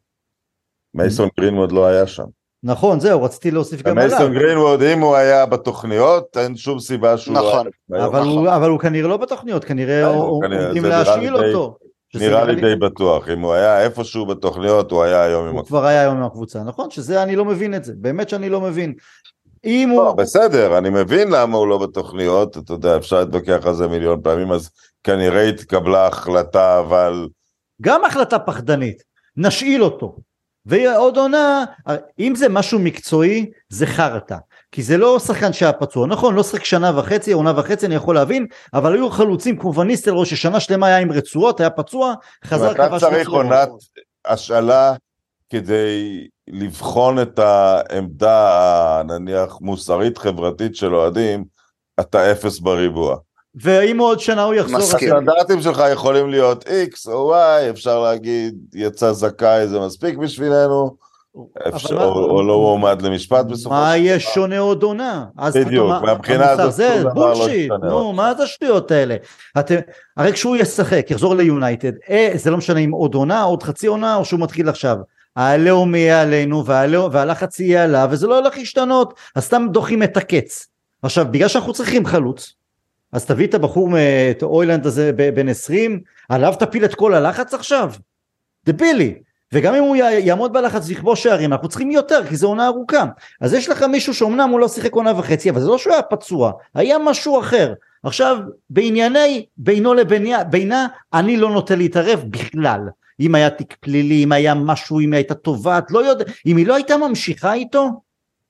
מייסון גרינווד לא היה שם. נכון, זהו, רציתי להוסיף גם עליו. מייסון גרינווד, אם הוא היה בתוכניות, אין שום סיבה שהוא לא נכון. היום. אבל, הוא, אבל הוא כנראה לא בתוכניות, כנראה כן, הוא הוא- כנראה- עומדים זה נראה לי להשאיל די- אותו. נראה לי די בטוח, אם הוא היה איפשהו בתוכניות, הוא היה היום עם הוא הקבוצה. כבר היה היום עם הקבוצה, נכון? שזה אני לא מבין את זה, באמת שאני לא מבין. אם לא, הוא... בסדר, אני מבין למה הוא לא בתוכניות, אתה יודע, אפשר להתווכח על זה מיליון פעמים, אז כנראה התקבלה החלטה, אבל גם החלטה פחדנית, נשאיל אותו. ועוד עונה, אם זה משהו מקצועי, זה חרטא. כי זה לא שחקן שהיה פצוע, נכון, לא שחק שנה וחצי, עונה וחצי, אני יכול להבין, אבל היו חלוצים כמו וניסטלרו, ששנה שלמה היה עם רצועות, היה פצוע, חזר אתה כבש צריך רצועות. עונת השאלה כדי לבחון את העמדה, ה- נניח, מוסרית חברתית של אוהדים, אתה אפס בריבוע. ואם עוד שנה הוא יחזור, אז מסכים. הסטנדרטים שלך יכולים להיות X או Y, אפשר להגיד, יצא זכאי, זה מספיק בשבילנו, אפשר, או, או לא הועמד למשפט בסופו של מה יהיה שונה עוד עונה? אז בדיוק, אתה- מה- מהבחינה הזאת זה דבר לא בולשיט, ישתנה נו, עוד. מה זה השטויות האלה? אתם, הרי כשהוא ישחק, יחזור ליונייטד, אה, זה לא משנה אם עוד עונה, עוד חצי עונה, או שהוא מתחיל עכשיו. העליהום יהיה עלינו, והעליהום- והלחץ יהיה עליו, וזה לא הולך להשתנות, אז סתם דוחים את הקץ. עכשיו, בגלל שאנחנו צריכים חלוץ, אז תביא את הבחור, את אוילנד הזה בן 20, עליו תפיל את כל הלחץ עכשיו? דבילי. וגם אם הוא יעמוד בלחץ ויכבוש שערים, אנחנו צריכים יותר, כי זו עונה ארוכה. אז יש לך מישהו שאומנם הוא לא שיחק עונה וחצי, אבל זה לא שהוא היה פצוע, היה משהו אחר. עכשיו, בענייני בינו לבינה, בינה, אני לא נוטה להתערב בכלל. אם היה תיק פלילי, אם היה משהו, אם היא הייתה תובעת, לא יודע, אם היא לא הייתה ממשיכה איתו,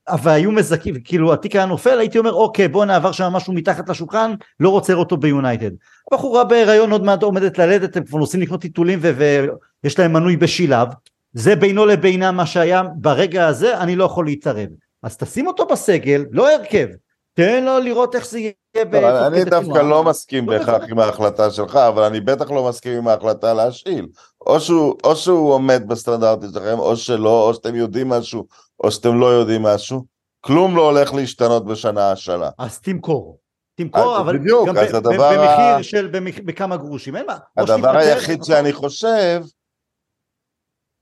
אבל היו מזכים, כאילו התיק היה נופל, הייתי אומר אוקיי בוא נעבר שם משהו מתחת לשולחן, לא רוצה אותו ביונייטד. הבחורה בהיריון עוד מעט עומדת ללדת, הם כבר נוסעים לקנות טיטולים ויש להם מנוי בשילב, זה בינו לבינה מה שהיה ברגע הזה, אני לא יכול להתערב. אז תשים אותו בסגל, לא הרכב, תן לו לראות איך זה יהיה. אני דווקא. לא מסכים לא בהכרח. עם ההחלטה שלך, אבל אני בטח לא מסכים עם ההחלטה להשאיל. או שהוא, או שהוא עומד בסטנדרטים שלכם, או שלא, או שאתם יודעים משהו, או שאתם לא יודעים משהו. כלום לא הולך להשתנות בשנה השנה. אז תמכור. תמכור, אבל בדיוק, גם אז ב- ב- הדבר ה- במחיר של במח- בכמה גרושים, אין מה. הדבר היחיד שאני חושב,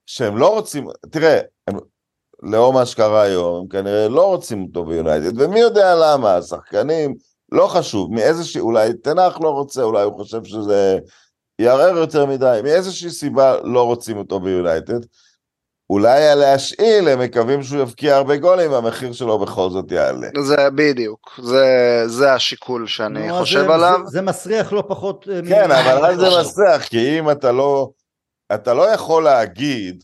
שהם לא רוצים, תראה, הם, לאור מה שקרה היום, הם כנראה לא רוצים אותו ביונייטד, ומי יודע למה, השחקנים, לא חשוב, מאיזושהי, אולי תנח לא רוצה, אולי הוא חושב שזה יערער יותר מדי, מאיזושהי סיבה לא רוצים אותו ביונייטד. אולי על להשאיל, הם מקווים שהוא יבקיע הרבה גולים, והמחיר שלו בכל זאת יעלה. זה בדיוק, זה, זה השיקול שאני אז חושב זה- עליו. זה- זה מסריח לא פחות. אה, מ- כן, אבל אז זה. מסריח, כי אם אתה לא, אתה לא יכול להגיד,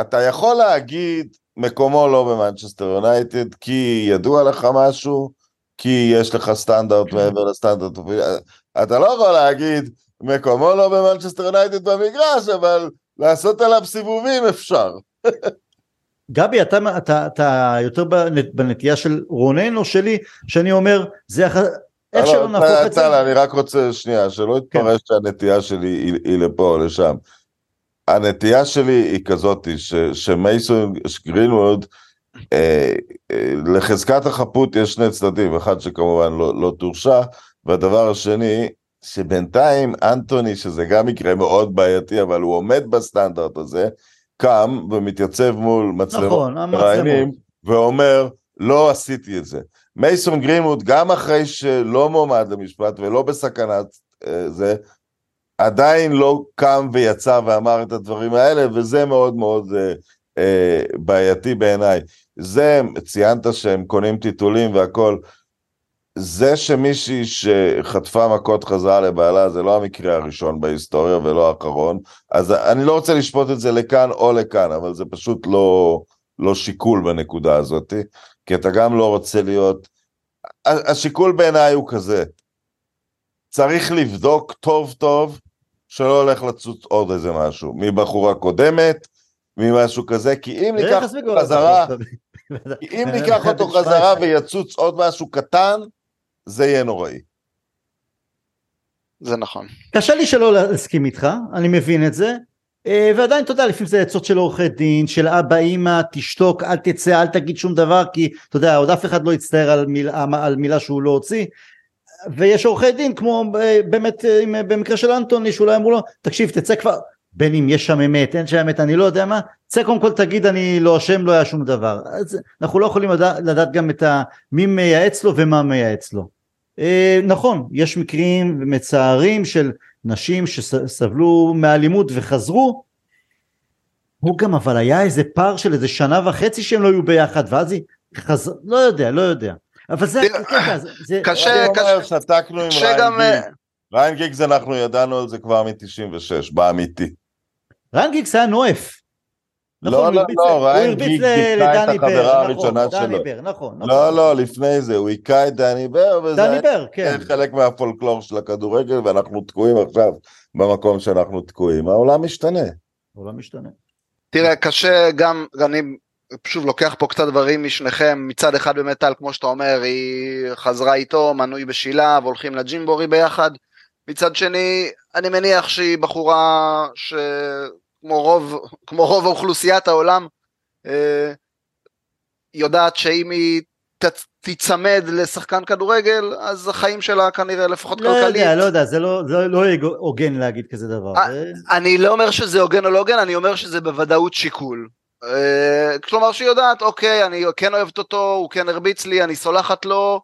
אתה יכול להגיד, מקומו לא במנצ'סטר יונייטד, כי ידוע לך משהו, כי יש לך סטנדרט מעבר לסטנדרט, אתה לא יכול להגיד, מקומו לא במנצ'סטר יונייטד במגרש, אבל לעשות עליו סיבובים אפשר. גבי, אתה, אתה, אתה יותר בנ- בנטייה של רונן או שלי, שאני אומר, זה אח... איך לא, שלא נהפוך את זה. אני רק רוצה שנייה, שלא יתפרש שהנטייה שלי היא, היא לפה או לשם. הנטייה שלי היא כזאת, שמייסון גרינווד, אה, אה, לחזקת החפות יש שני צדדים, אחד שכמובן לא, לא תורשע, והדבר השני, שבינתיים אנטוני, שזה גם מקרה מאוד בעייתי, אבל הוא עומד בסטנדרט הזה, קם ומתייצב מול מצלמות נכון, מראיינים. ואומר, לא עשיתי את זה. מייסון גרינווד, גם אחרי שלא מועמד למשפט ולא בסכנת אה, זה, עדיין לא קם ויצא ואמר את הדברים האלה, וזה מאוד מאוד אה, אה, בעייתי בעיניי. זה, ציינת שהם קונים טיטולים והכל, זה שמישהי שחטפה מכות חזרה לבעלה, זה לא המקרה הראשון בהיסטוריה ולא האחרון, אז אני לא רוצה לשפוט את זה לכאן או לכאן, אבל זה פשוט לא, לא שיקול בנקודה הזאת, כי אתה גם לא רוצה להיות... השיקול בעיניי הוא כזה, צריך לבדוק טוב טוב שלא הולך לצוץ עוד איזה משהו, מבחורה קודמת, ממשהו כזה, כי אם ניקח איך אותו חזרה, אם ניקח אותו בן 17. חזרה ויצוץ עוד משהו קטן, זה יהיה נוראי. זה נכון. קשה לי שלא להסכים איתך, אני מבין את זה, אה, ועדיין אתה יודע, לפעמים זה עצות של עורכי דין, של אבא אמא, תשתוק, אל תצא, אל תגיד שום דבר, כי אתה יודע, עוד אף אחד לא יצטער על מילה, על מילה שהוא לא הוציא, ויש עורכי דין כמו אה, באמת אה, במקרה של אנטוני, שאולי אמרו לו, תקשיב, תצא כבר, בין אם יש שם אמת, אין שם אמת, אני לא יודע מה, צא קודם כל תגיד אני לא אשם, לא היה שום דבר. אז אנחנו לא יכולים לדעת, לדעת גם את ה, מי מייעץ לו ומה מייעץ לו. אה, נכון, יש מקרים מצערים של נשים שסבלו מאלימות וחזרו, הוא גם אבל היה איזה פער של איזה שנה וחצי שהם לא היו ביחד ואז היא חזרה, לא יודע, לא יודע. אבל זה הקטע, זה... קשה, קשה. שתקנו עם גיגס. ריין גיגס אנחנו ידענו על זה כבר מ-96, באמיתי. ריין גיגס היה נואף. נכון, לא, לא, לא, ריין גיג היכה את החברה נכון, הראשונה דני שלו. בר, נכון, נכון. לא, לא, לפני זה, הוא היכה את דני בר, וזה דני בר, כן. חלק מהפולקלור של הכדורגל, ואנחנו תקועים עכשיו במקום שאנחנו תקועים. העולם משתנה. העולם משתנה. תראה, קשה גם, אני שוב לוקח פה קצת דברים משניכם, מצד אחד באמת טל, כמו שאתה אומר, היא חזרה איתו, מנוי בשילב, הולכים לג'ימבורי ביחד. מצד שני, אני מניח שהיא בחורה שכמו רוב, כמו רוב אוכלוסיית העולם, אה, יודעת שאם היא ת, תיצמד לשחקן כדורגל, אז החיים שלה כנראה לפחות לא כלכלית. יודע, לא יודע, זה לא, זה לא הוגן להגיד כזה דבר. אה, זה... אני לא אומר שזה הוגן או לא הוגן, אני אומר שזה בוודאות שיקול. אה, כלומר שהיא יודעת, אוקיי, אני כן אוהבת אותו, הוא כן הרביץ לי, אני סולחת לו.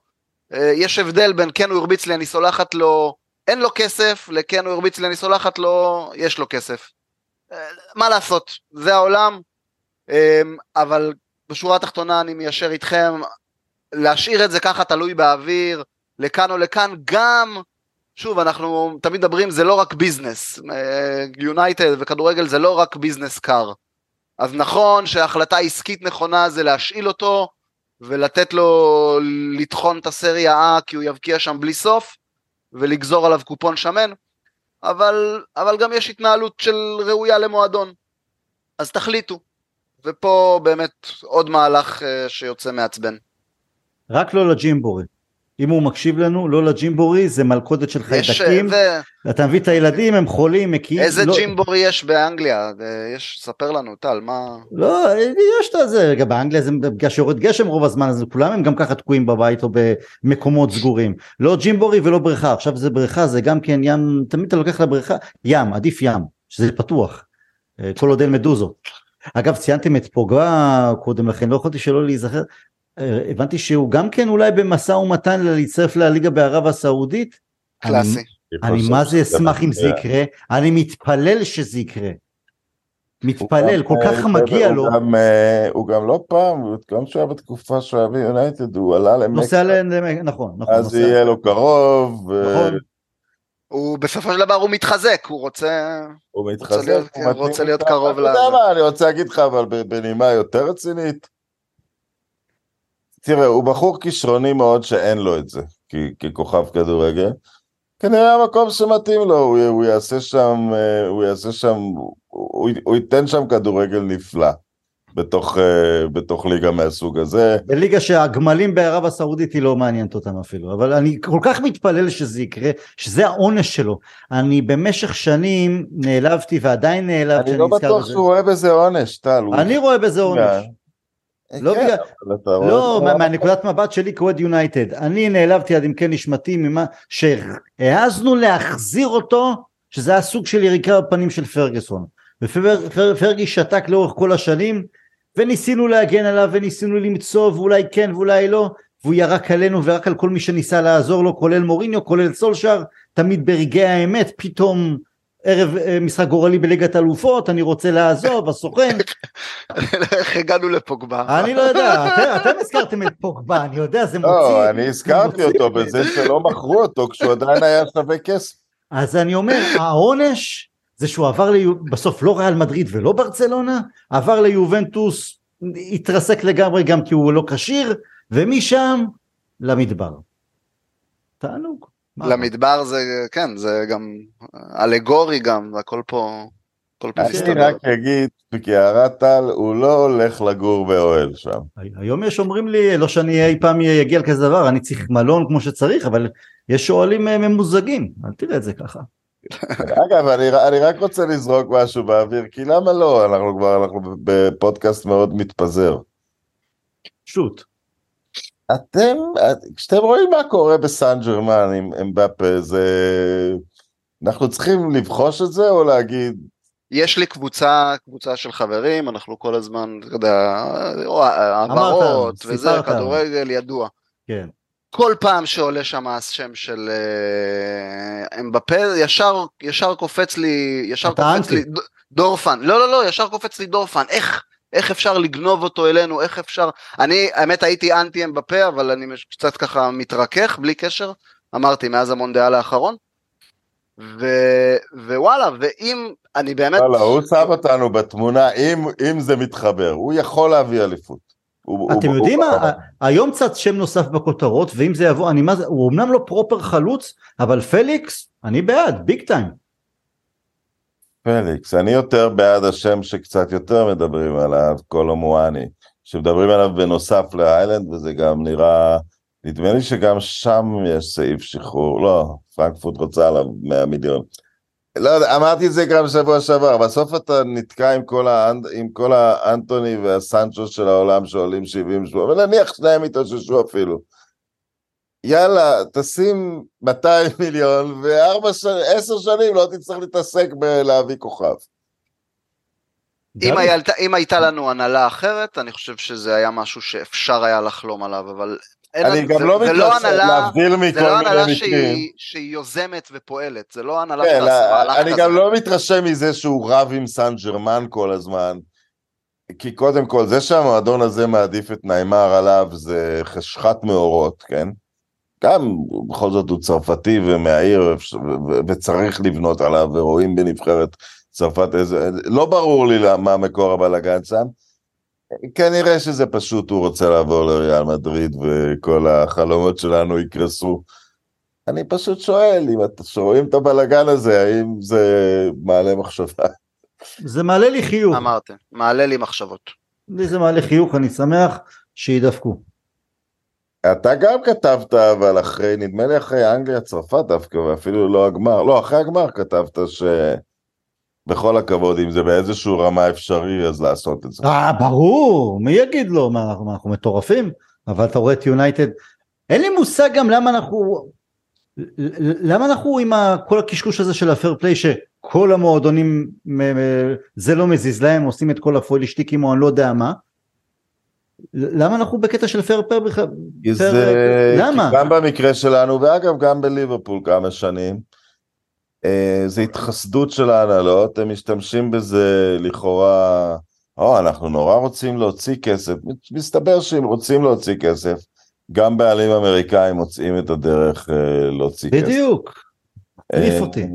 אה, יש הבדל בין כן הוא הרביץ לי, אני סולחת לו, אין לו כסף, לכן הוא הרביץ לי, אני סולחת לו, יש לו כסף. אה, מה לעשות, זה העולם, אבל בשורה התחתונה אני מיישר איתכם, להשאיר את זה ככה תלוי באוויר, לכאן או לכאן, גם, שוב, אנחנו תמיד מדברים, זה לא רק ביזנס, יונייטד וכדורגל זה לא רק ביזנס קר. אז נכון שהחלטה עסקית נכונה זה להשאיל אותו ולתת לו לטחון את הסריה A כי הוא יבקיע שם בלי סוף ולגזור עליו קופון שמן, אבל, אבל גם יש התנהלות של ראויה למועדון. אז תחליטו. ופה באמת עוד מהלך uh, שיוצא מעצבן. רק לא לג'ימבורי. אם הוא מקשיב לנו, לא לג'ימבורי, זה מלכודת של חיידקים. ו... אתה מביא את הילדים, הם חולים, מקיאים. איזה לא... ג'ימבורי יש באנגליה? יש, ספר לנו, טל, מה... לא, יש את זה, גם באנגליה זה בגלל שיורד גשם רוב הזמן, אז כולם הם גם ככה תקועים בבית או במקומות סגורים. לא ג'ימבורי ולא בריכה, עכשיו זה בריכה, זה גם כן ים, תמיד אתה לוקח לבריכה, ים, עדיף ים, שזה פתוח. כל עוד אין מדוזות. אגב, ציינתם את פוגבה קודם לכן, לא יכולתי שלא להיזכר. הבנתי שהוא גם כן אולי במשא ומתן להצטרף לליגה בערב הסעודית. קלאסי. אני, מה זה אשמח אם זה יקרה, אני מתפלל שזה יקרה. מתפלל, כל כך מגיע לו. הוא גם לא פעם, גם כשהיה בתקופה שהוא היה ביונייטד, הוא עלה למקה. נוסע למקה, נכון, נכון. אז יהיה לו קרוב. נכון. הוא בסופו של דבר הוא מתחזק, הוא רוצה... הוא מתחזק, הוא רוצה להיות קרוב ל... אתה יודע מה, אני רוצה להגיד לך, אבל בנימה יותר רצינית, תראה, הוא בחור כישרוני מאוד שאין לו את זה, ככוכב כדורגל. כנראה המקום שמתאים לו, הוא, הוא יעשה שם, אה, הוא יעשה שם, הוא, הוא ייתן שם כדורגל נפלא. בתוך, אה, בתוך ליגה מהסוג הזה. בליגה שהגמלים בערב הסעודית היא לא מעניינת אותם אפילו, אבל אני כל כך מתפלל שזה יקרה, שזה העונש שלו. אני במשך שנים נעלבתי ועדיין נעלבתי. אני לא בטוח. שהוא רואה בזה עונש, טל. אני. רואה בזה עונש. לא כן, בגלל, לא, מהנקודת מבט שלי כאוהד יונייטד, אני נעלבתי עד עמקי נשמתי ממה שהעזנו להחזיר אותו, שזה היה סוג של יריקה בפנים של פרגוסון. ופרגי שתק לאורך כל השנים, וניסינו להגן עליו וניסינו למצוא ואולי כן ואולי לא, והוא ירק עלינו ורק על כל מי שניסה לעזור לו, כולל מוריניו, כולל סולשר, תמיד ברגעי האמת, פתאום ערב אה, משחק גורלי בליגת אלופות, אני רוצה לעזוב, [laughs] הסוכן. איך הגענו לפוגבה? אני לא יודע, אתם הזכרתם את פוגבה, אני יודע, זה לא, מוציא. לא, אני הזכרתי אותו בזה שלא מכרו אותו כשהוא עדיין היה שווה כסף. אז אני אומר, העונש זה שהוא עבר בסוף לא ריאל מדריד ולא ברצלונה, עבר ליובנטוס, התרסק לגמרי גם כי הוא לא כשיר, ומשם למדבר. תענוג. למדבר זה, כן, זה גם אלגורי גם, הכל פה, הכל פה מסתדר. אני רק אגיד, בקערת טל, הוא לא הולך לגור באוהל שם. היום יש אומרים לי, לא שאני אי פעם אגיע לכזה דבר, אני צריך מלון כמו שצריך, אבל יש אוהלים אה, ממוזגים, אל תראה את זה ככה. אגב, אני, אני רק רוצה לזרוק משהו באוויר, כי למה לא? אנחנו כבר, אנחנו בפודקאסט מאוד מתפזר. שוט. אתם, כשאתם רואים מה קורה בסן ג'רמן עם אמבפה, זה... אנחנו צריכים לבחוש את זה או להגיד... יש לי קבוצה, קבוצה של חברים, אנחנו כל הזמן, אתה יודע, העברות וזה, כדורגל ידוע. כן. כל פעם שעולה שם השם של אה, אמבפה, ישר, ישר קופץ לי, ישר קופץ אנטי. לי דורפן, לא לא לא, ישר קופץ לי דורפן, איך, איך אפשר לגנוב אותו אלינו, איך אפשר, אני האמת הייתי אנטי אמבפה, אבל אני קצת ככה מתרכך, בלי קשר, אמרתי מאז המונדיאל האחרון, ו, ווואלה, ואם, אני באמת, וואלה, הוא שם אותנו בתמונה, אם, אם זה מתחבר, הוא יכול להביא אליפות. הוא- אתם הוא- יודעים הוא- מה, היום צץ שם נוסף בכותרות ואם זה יבוא, אני מה זה, הוא אמנם לא proper חלוץ, אבל פליקס, אני בעד, big time. פליקס, אני יותר בעד השם שקצת יותר מדברים עליו, קולו מואני, שמדברים עליו בנוסף להוילנד, וזה גם נראה, נדמה לי שגם שם יש סעיף שחרור, לא, פרנקפורט רוצה עליו 100 מיליון. לא יודע, אמרתי את זה גם שבוע שעבר, בסוף אתה נתקע עם כל, האנ... עם כל האנטוני והסנצ'ו של העולם שעולים 70 שבוע, ונניח שניהם יתאוששו אפילו. יאללה, תשים 200 מיליון, וארבע ש... עשר שנים לא תצטרך להתעסק בלהביא כוכב. אם, היה, אם הייתה לנו הנהלה אחרת, אני חושב שזה היה משהו שאפשר היה לחלום עליו, אבל... אין אני גם זה- לא זה לא מתרשם, הנהלה- להבדיל זה מכל לא מיני הנהלה מקרים. שהיא, שהיא יוזמת ופועלת, זה לא הנהלה כן, שתעשה מהלך אני. גם לא מתרשם מזה שהוא רב עם סן ג'רמן כל הזמן. כי קודם כל, זה שהמועדון הזה מעדיף את ניימר עליו זה חשכת מאורות, כן? גם, בכל זאת הוא צרפתי ומהעיר, וצריך לבנות עליו, ורואים בנבחרת צרפת איזה... לא ברור לי מה מקור הבלאגן שם. כנראה שזה פשוט, הוא רוצה לעבור לריאל מדריד, וכל החלומות שלנו יקרסו. אני פשוט שואל, אם אתה שרואים את הבלאגן הזה, האם זה מעלה מחשבה? זה מעלה לי חיוך, אמרתי, מעלה לי מחשבות. לי זה מעלה חיוך, אני שמח שידפקו. אתה גם כתבת, אבל אחרי, נדמה לי אחרי אנגליה, צרפת דווקא, ואפילו לא הגמר, לא, אחרי הגמר כתבת שבכל הכבוד, אם זה באיזשהו רמה אפשרי, אז לעשות את זה. אה, ברור, מי יגיד לו, מה, אנחנו, אנחנו מטורפים? אבל אתה רואה את יונייטד, אין לי מושג גם למה אנחנו, למה אנחנו עם ה- כל הקשקוש הזה של ה fair play שכל המועדונים זה לא מזיז להם עושים את כל הפוילע שטיקים או אני לא יודע מה למה אנחנו בקטע של fair play בכלל? זה, למה? גם במקרה שלנו, ואגב, גם בליברפול כמה שנים, אה, זה התחסדות של ההנהלות, הם משתמשים בזה לכאורה, או, אנחנו נורא רוצים להוציא כסף, מסתבר שאם רוצים להוציא כסף, גם בעלים אמריקאים מוצאים את הדרך אה, להוציא כסף. בדיוק, אה, מעיף אותי.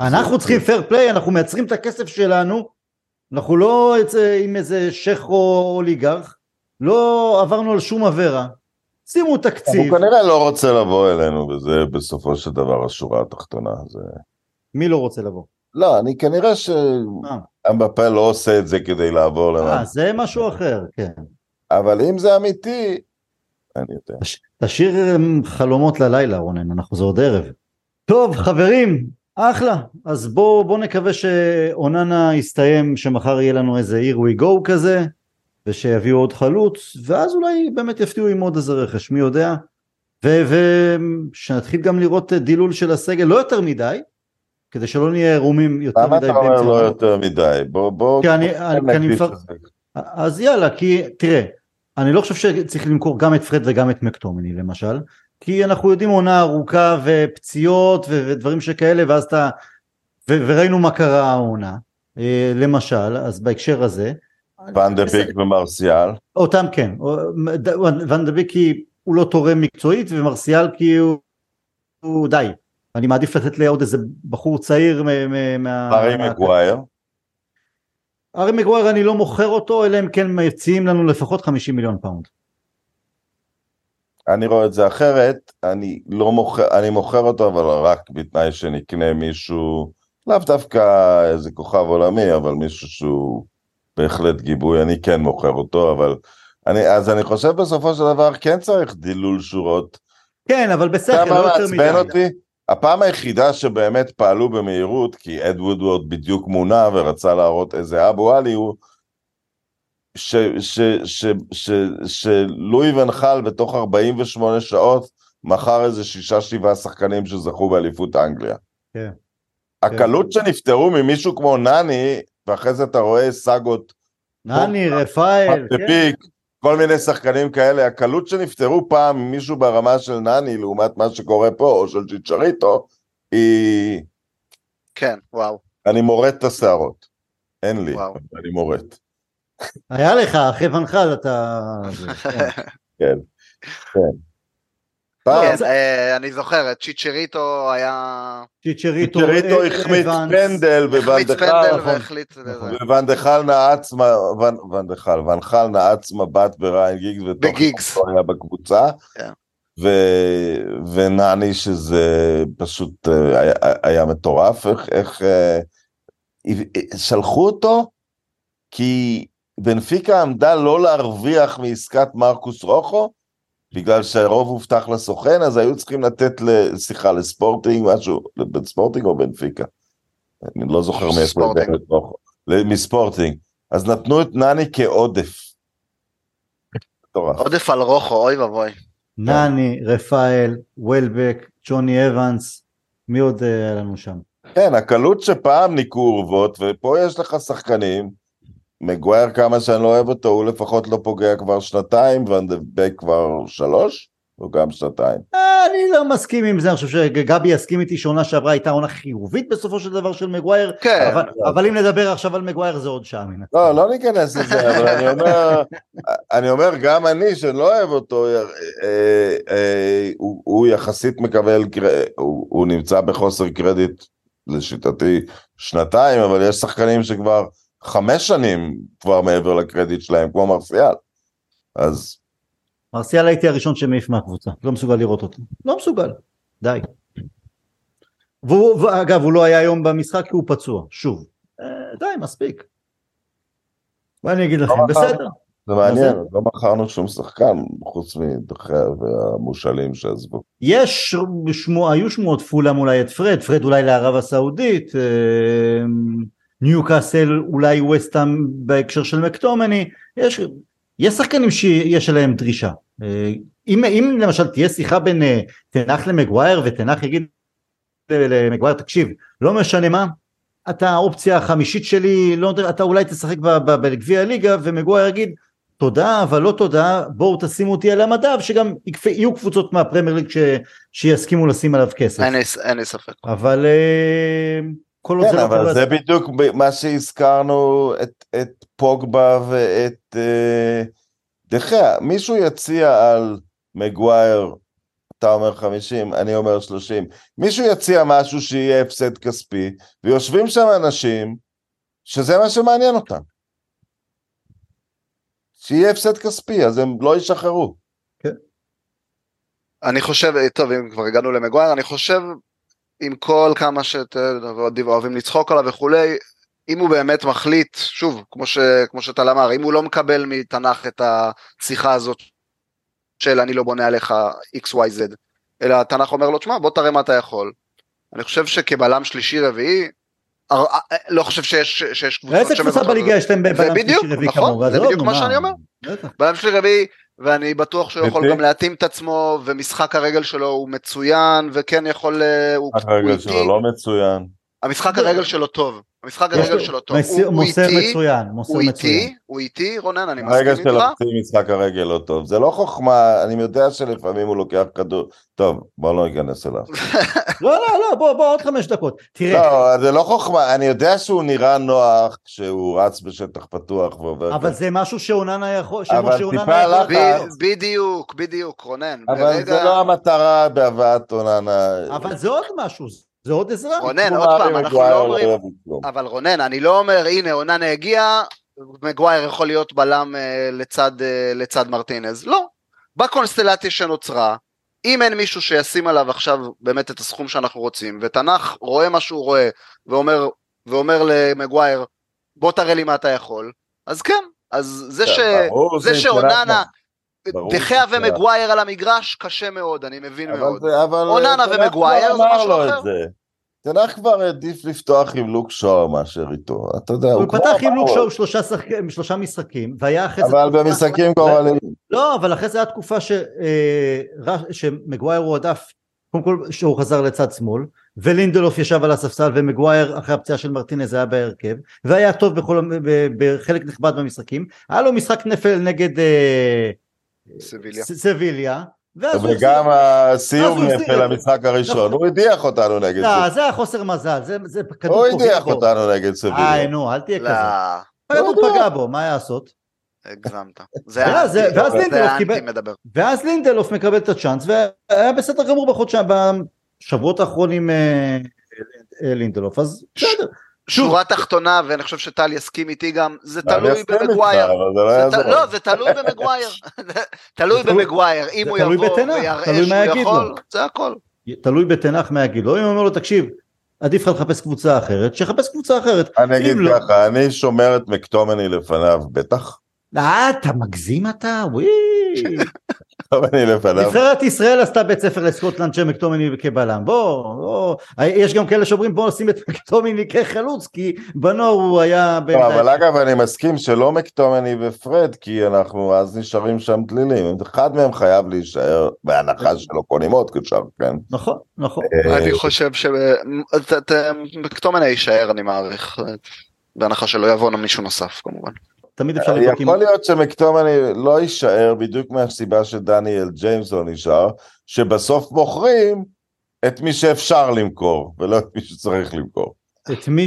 אנחנו צריכים פייר פליי אנחנו מייצרים את הכסף שלנו אנחנו לא איזה- עם איזה שייח או אוליגרך לא עברנו על שום עבירה שימו תקציב הוא כנראה לא רוצה לבוא אלינו, וזה בסופו של דבר השורה התחתונה. זה... מי לא רוצה לבוא? לא, אני כנראה אה. שאמבפה לא עושה את זה כדי לעבור למעלה. אה, זה משהו אחר, כן. אבל אם זה אמיתי, אני יודע. תשאיר אמ, חלומות ללילה רונן, אנחנו זה עוד ערב. טוב חברים, אחלה, אז בואו בוא נקווה שאוננה יסתיים, שמחר יהיה לנו איזה here we go כזה, ושיביאו עוד חלוץ, ואז אולי באמת יפתיעו עם עוד איזה רכש, מי יודע, ושנתחיל גם לראות דילול של הסגל, לא יותר מדי, כדי שלא נהיה ערומים יותר למה מדי אתה אומר לא. יותר מדי? בוא, בוא, כי אני- אני- אני מפר-. אז יאללה, כי תראה, אני לא חושב שצריך למכור גם את פרד וגם את מקטומני למשל, כי אנחנו יודעים עונה ארוכה ופציעות ו- ודברים שכאלה, ואז אתה, ו- וראינו מה קרה העונה, אה, למשל, אז בהקשר הזה, פיק ומרסיאל. אותם כן, או- ד- ואן דה ביק כי הוא לא תורם מקצועית ומרסיאל כי הוא, הוא די, אני מעדיף לתת לעוד איזה בחור צעיר מה... הארי מגווייר. הארי מגווייר אני לא מוכר אותו אלא אם כן מציעים לנו לפחות 50 מיליון פאונד. אני רואה את זה אחרת, אני לא מוכר, אני מוכר אותו, אבל רק בתנאי שנקנה מישהו, לאו דווקא איזה כוכב עולמי, אבל מישהו שהוא בהחלט גיבוי, אני כן מוכר אותו, אבל... אני, אז אני חושב בסופו של דבר כן צריך דילול שורות. כן אבל אתה יודע לא יותר מעצבן מדי. אותי? הפעם היחידה שבאמת פעלו במהירות, כי אד וודוורד בדיוק מונה ורצה להראות איזה אבו עלי הוא, שלואי ונחל בתוך 48 שעות מכר איזה שישה שבעה שחקנים שזכו באליפות אנגליה. כן. הקלות שנפטרו ממישהו כמו נני, ואחרי זה אתה רואה סאגות, נני, רפאל, כן. כל מיני שחקנים כאלה, הקלות שנפטרו פעם עם מישהו ברמה של נני לעומת מה שקורה פה, או של צ'יצ'ריטו, היא... כן, וואו. אני מורט את השערות. אין לי, וואו. אני מורט. היה לך, אחרי ונחל אתה... [laughs] כן, כן. פעם כן, אה, אני זוכר, צ'יצ'ריטו היה... צ'יצ'ריטו, צ'יצ'ריטו אה, החמיץ. פנדל, וונדחל, נכון. נכון. וונדחל נעץ, וונדחל, ונחל נעץ מבט בריין גיגס, ותוך בגיגס. היה בקבוצה, כן. ו- ונני שזה פשוט אה, היה, היה מטורף, איך, איך אה, שלחו אותו, כי בנפיקה עמדה לא להרוויח מעסקת מרקוס רוחו, בגלל שהרוב הובטח לסוכן, אז היו צריכים לתת, סליחה, לספורטינג, משהו, בספורטינג או בנפיקה? אני לא זוכר מאיפה ספורטינג. הבאנו את רוחו. ל- מספורטינג. אז נתנו את נני כעודף. עודף על רוחו, אוי ואבוי. נני, רפאל, וולבק, ג'וני אבנס, מי עוד אה, היה לנו שם? כן, הקלות שפעם ניקו אורוות, ופה יש לך שחקנים, מגווייר כמה שאני לא אוהב אותו, הוא לפחות לא פוגע כבר שנתיים, ואנדבק כבר שלוש, או גם שנתיים. אה, אני לא מסכים עם זה, אני חושב שגבי יסכים איתי שעונה שעברה הייתה עונה חיובית בסופו של דבר של מגווייר, כן, אבל- אבל אם נדבר עכשיו על מגווייר זה עוד שעה מן. לא, לא ניכנס לזה, אבל אני אומר, אני אומר, גם אני, שאני לא אוהב אותו, אה, אה, הוא, הוא יחסית מקבל, הוא, הוא נמצא בחוסר קרדיט, לשיטתי, שנתיים, אבל יש שחקנים שכבר חמש שנים כבר מעבר לקרדיט שלהם, כמו מרסיאל. אז מרסיאל הייתי הראשון שמעיף מהקבוצה, לא מסוגל לראות אותו, לא מסוגל, די. והוא, ואגב הוא לא היה היום במשחק כי הוא פצוע, שוב, אה, די מספיק. מה אני אגיד לכם, לא. בסדר, זה מעניין? לא מכרנו שום שחקן, חוץ מדחיה והמושאלים שעזבו. יש שמו, היו שמועות פולאם אולי את פרד, פרד אולי לערב הסעודית, אה, ניוקאסל אולי וסטאם בהקשר של מקטומני, יש, יש שחקנים שיש עליהם דרישה. אה, אם, אם למשל תהיה שיחה בין אה, תנח למגווייר ותנח יגיד למגווייר תקשיב לא משנה מה אתה האופציה החמישית שלי לא אתה אולי תשחק בגביע הליגה ומגווייר יגיד תודה אבל לא תודה בואו תשימו אותי על המדף שגם יהיו קבוצות מהפרמייר ליג ש, שיסכימו לשים עליו כסף אין לי- אין ספק. אבל אה, כל עוד כן, זה לא אבל קורה, זה אז- בדיוק ב- מה שהזכרנו, את, את פוגבה ואת אה, דחיה. מישהו יציע על מגווייר, אתה אומר 50, אני אומר 30, מישהו יציע משהו שיהיה הפסד כספי, ויושבים שם אנשים שזה מה שמעניין אותם. שיהיה הפסד כספי, אז הם לא ישחררו. אני חושב, טוב, אם כבר הגענו למגווייר, אני חושב, עם כל כמה שאתם אוהבים לצחוק עליו וכולי, אם הוא באמת מחליט, שוב, כמו, ש, כמו שטל אמר, אם הוא לא מקבל מתנ"ך את השיחה הזאת של אני לא בונה עליך XYZ, אלא התנ"ך אומר לו, תשמע, בוא תראה מה אתה יכול. אני חושב שכבלם שלישי רביעי, הר- לא חושב שיש, שיש קבוצות איזה קבוצה בליגה יש להם בלם שלישי רביעי נכון, כמוהו? זה עזוב, בדיוק מה שאני אומר. בלם שלי רביעי, ואני בטוח שהוא יכול. גם להתאים את עצמו, ומשחק הרגל שלו הוא מצוין, וכן יכול, אה, הוא, הרגל שלו לא מצוין. המשחק הרגל שלו טוב, המשחק הרגל לו- שלו טוב, הוא מוסר איטי, מצוין, מוסר הוא מצוין. איטי, הוא איטי, רונן, אני מסכים שלו איתך, חצי משחק הרגל לא טוב. זה לא חוכמה, אני יודע שלפעמים הוא לוקח כדור. טוב, בוא לא ניכנס אליו. [laughs] לא לא לא בוא בוא עוד חמש דקות תראה לא, זה לא חוכמה, אני יודע שהוא נראה נוח כשהוא רץ בשטח פתוח ועובר... אבל. זה משהו שאוננה יכול אבל טיפה. ב- בדיוק, בדיוק, רונן, אבל זה לא המטרה בהבאת אוננה. אבל זה עוד משהו זה עוד עזרה רונן, עוד פעם, אנחנו לא אומרים. אבל רונן, אני לא אומר, הנה, אוננה הגיע, מגווייר יכול להיות בלם אה, לצד, אה, לצד מרטינז. לא. בקונסטלציה שנוצרה, אם אין מישהו שישים עליו עכשיו באמת את הסכום שאנחנו רוצים, ותנ"ך רואה מה שהוא רואה, ואומר, ואומר למגווייר, בוא תראה לי מה אתה יכול, אז כן. אז זה, ש... ברור, זה זה שאוננה, דחיה ומגווייר על המגרש, קשה מאוד, אני מבין אבל מאוד. אבל אוננה ומגווייר זה אמר משהו אחר. תנח כבר העדיף לפתוח עם לוק שואו מאשר איתו. אתה יודע, הוא כבר פתח עם לוק לו. שואו שלושה שחק- שלושה משחקים והיה אחרי זה אבל במשחקים גורליים. לא אבל אחרי זה הייתה תקופה ש- אה, שמגווייר הוא עדף קודם כל שהוא חזר לצד שמאל ולינדלוף ישב על הספסל ומגווייר אחרי הפציעה של מרטינז היה בהרכב והיה טוב בכל, בחלק נכבד במשחקים היה לו משחק נפל נגד אה, סביליה. סביליה הוא וגם החזיר- הסיום הוא את- למשחק הראשון, הוא הדיח אותנו נגד לא, זה. זה היה חוסר מזל זה, זה כדור הוא פוגע הדיח בו. אותנו נגד סביליה. איי נו אל תהיה לא, כזה הכדור פגע בו מה יעשות הגזמת. [laughs] זה זה לינדלוף. ואז לינדלוף מקבל את הצ'אנס והיה בסדר גמור בחודשיים בשבועות האחרונים אה, אה, לינדלוף אז בסדר שוב. שורה תחתונה, ואני חושב שטל יסכים איתי גם, זה תלוי במגווייר. לא זה לא, זה תלוי במגווייר. [laughs] תלוי במגווייר. אם הוא יבוא ויראה שהוא יכול. זה הכל. תלוי בתנח מה יגיד לו אם הוא אומר לו תקשיב עדיף לך לחפש קבוצה אחרת שיחפש קבוצה אחרת אני אגיד לא- ככה, אני שומר את מקטומני לפניו, בטח. אה אתה מגזים אתה וואי [laughs] מקטומני לפניו. נבחרת ישראל עשתה בית ספר לסקוטלנד של מקטומיני כבלם בוא, בוא יש גם כאלה שאומרים בוא נשים את מקטומיני כחלוץ כי בנוער הוא היה לא, אבל אגב אני מסכים שלא מקטומני ופרד כי אנחנו אז נשארים שם דלילים אחד מהם חייב להישאר בהנחה שלא קונים עוד קשר כן. נכון נכון אה, אני חושב שמקטומני יישאר, אני מעריך. בהנחה שלא יבוא מישהו נוסף, כמובן. תמיד אפשר לבדוק אם יכול להיות שמקטומני לא יישאר בדיוק מהסיבה שדניאל ג'יימס לא נשאר שבסוף מוכרים את מי שאפשר למכור ולא את מי שצריך למכור. את מי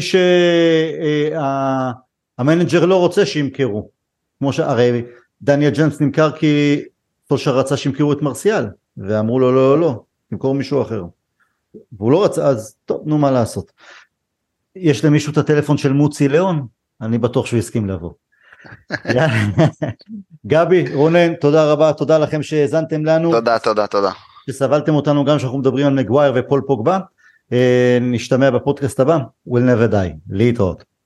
שהמנג'ר לא רוצה שימכרו כמו שהרי דניאל ג'יימס נמכר כי סולשר רצה שימכרו את מרסיאל ואמרו לו לא לא לא תמכור מישהו אחר והוא לא רצה אז טוב נו מה לעשות יש למישהו את הטלפון של מוצי ליאון אני בטוח שהוא הסכים לבוא. [laughs] גבי רונן תודה רבה תודה לכם שהאזנתם לנו. תודה, תודה, תודה. שסבלתם אותנו גם שאנחנו מדברים על מגווייר ופול פוגבה. אה, נשתמע בפודקאסט הבא. Will never die. להתראות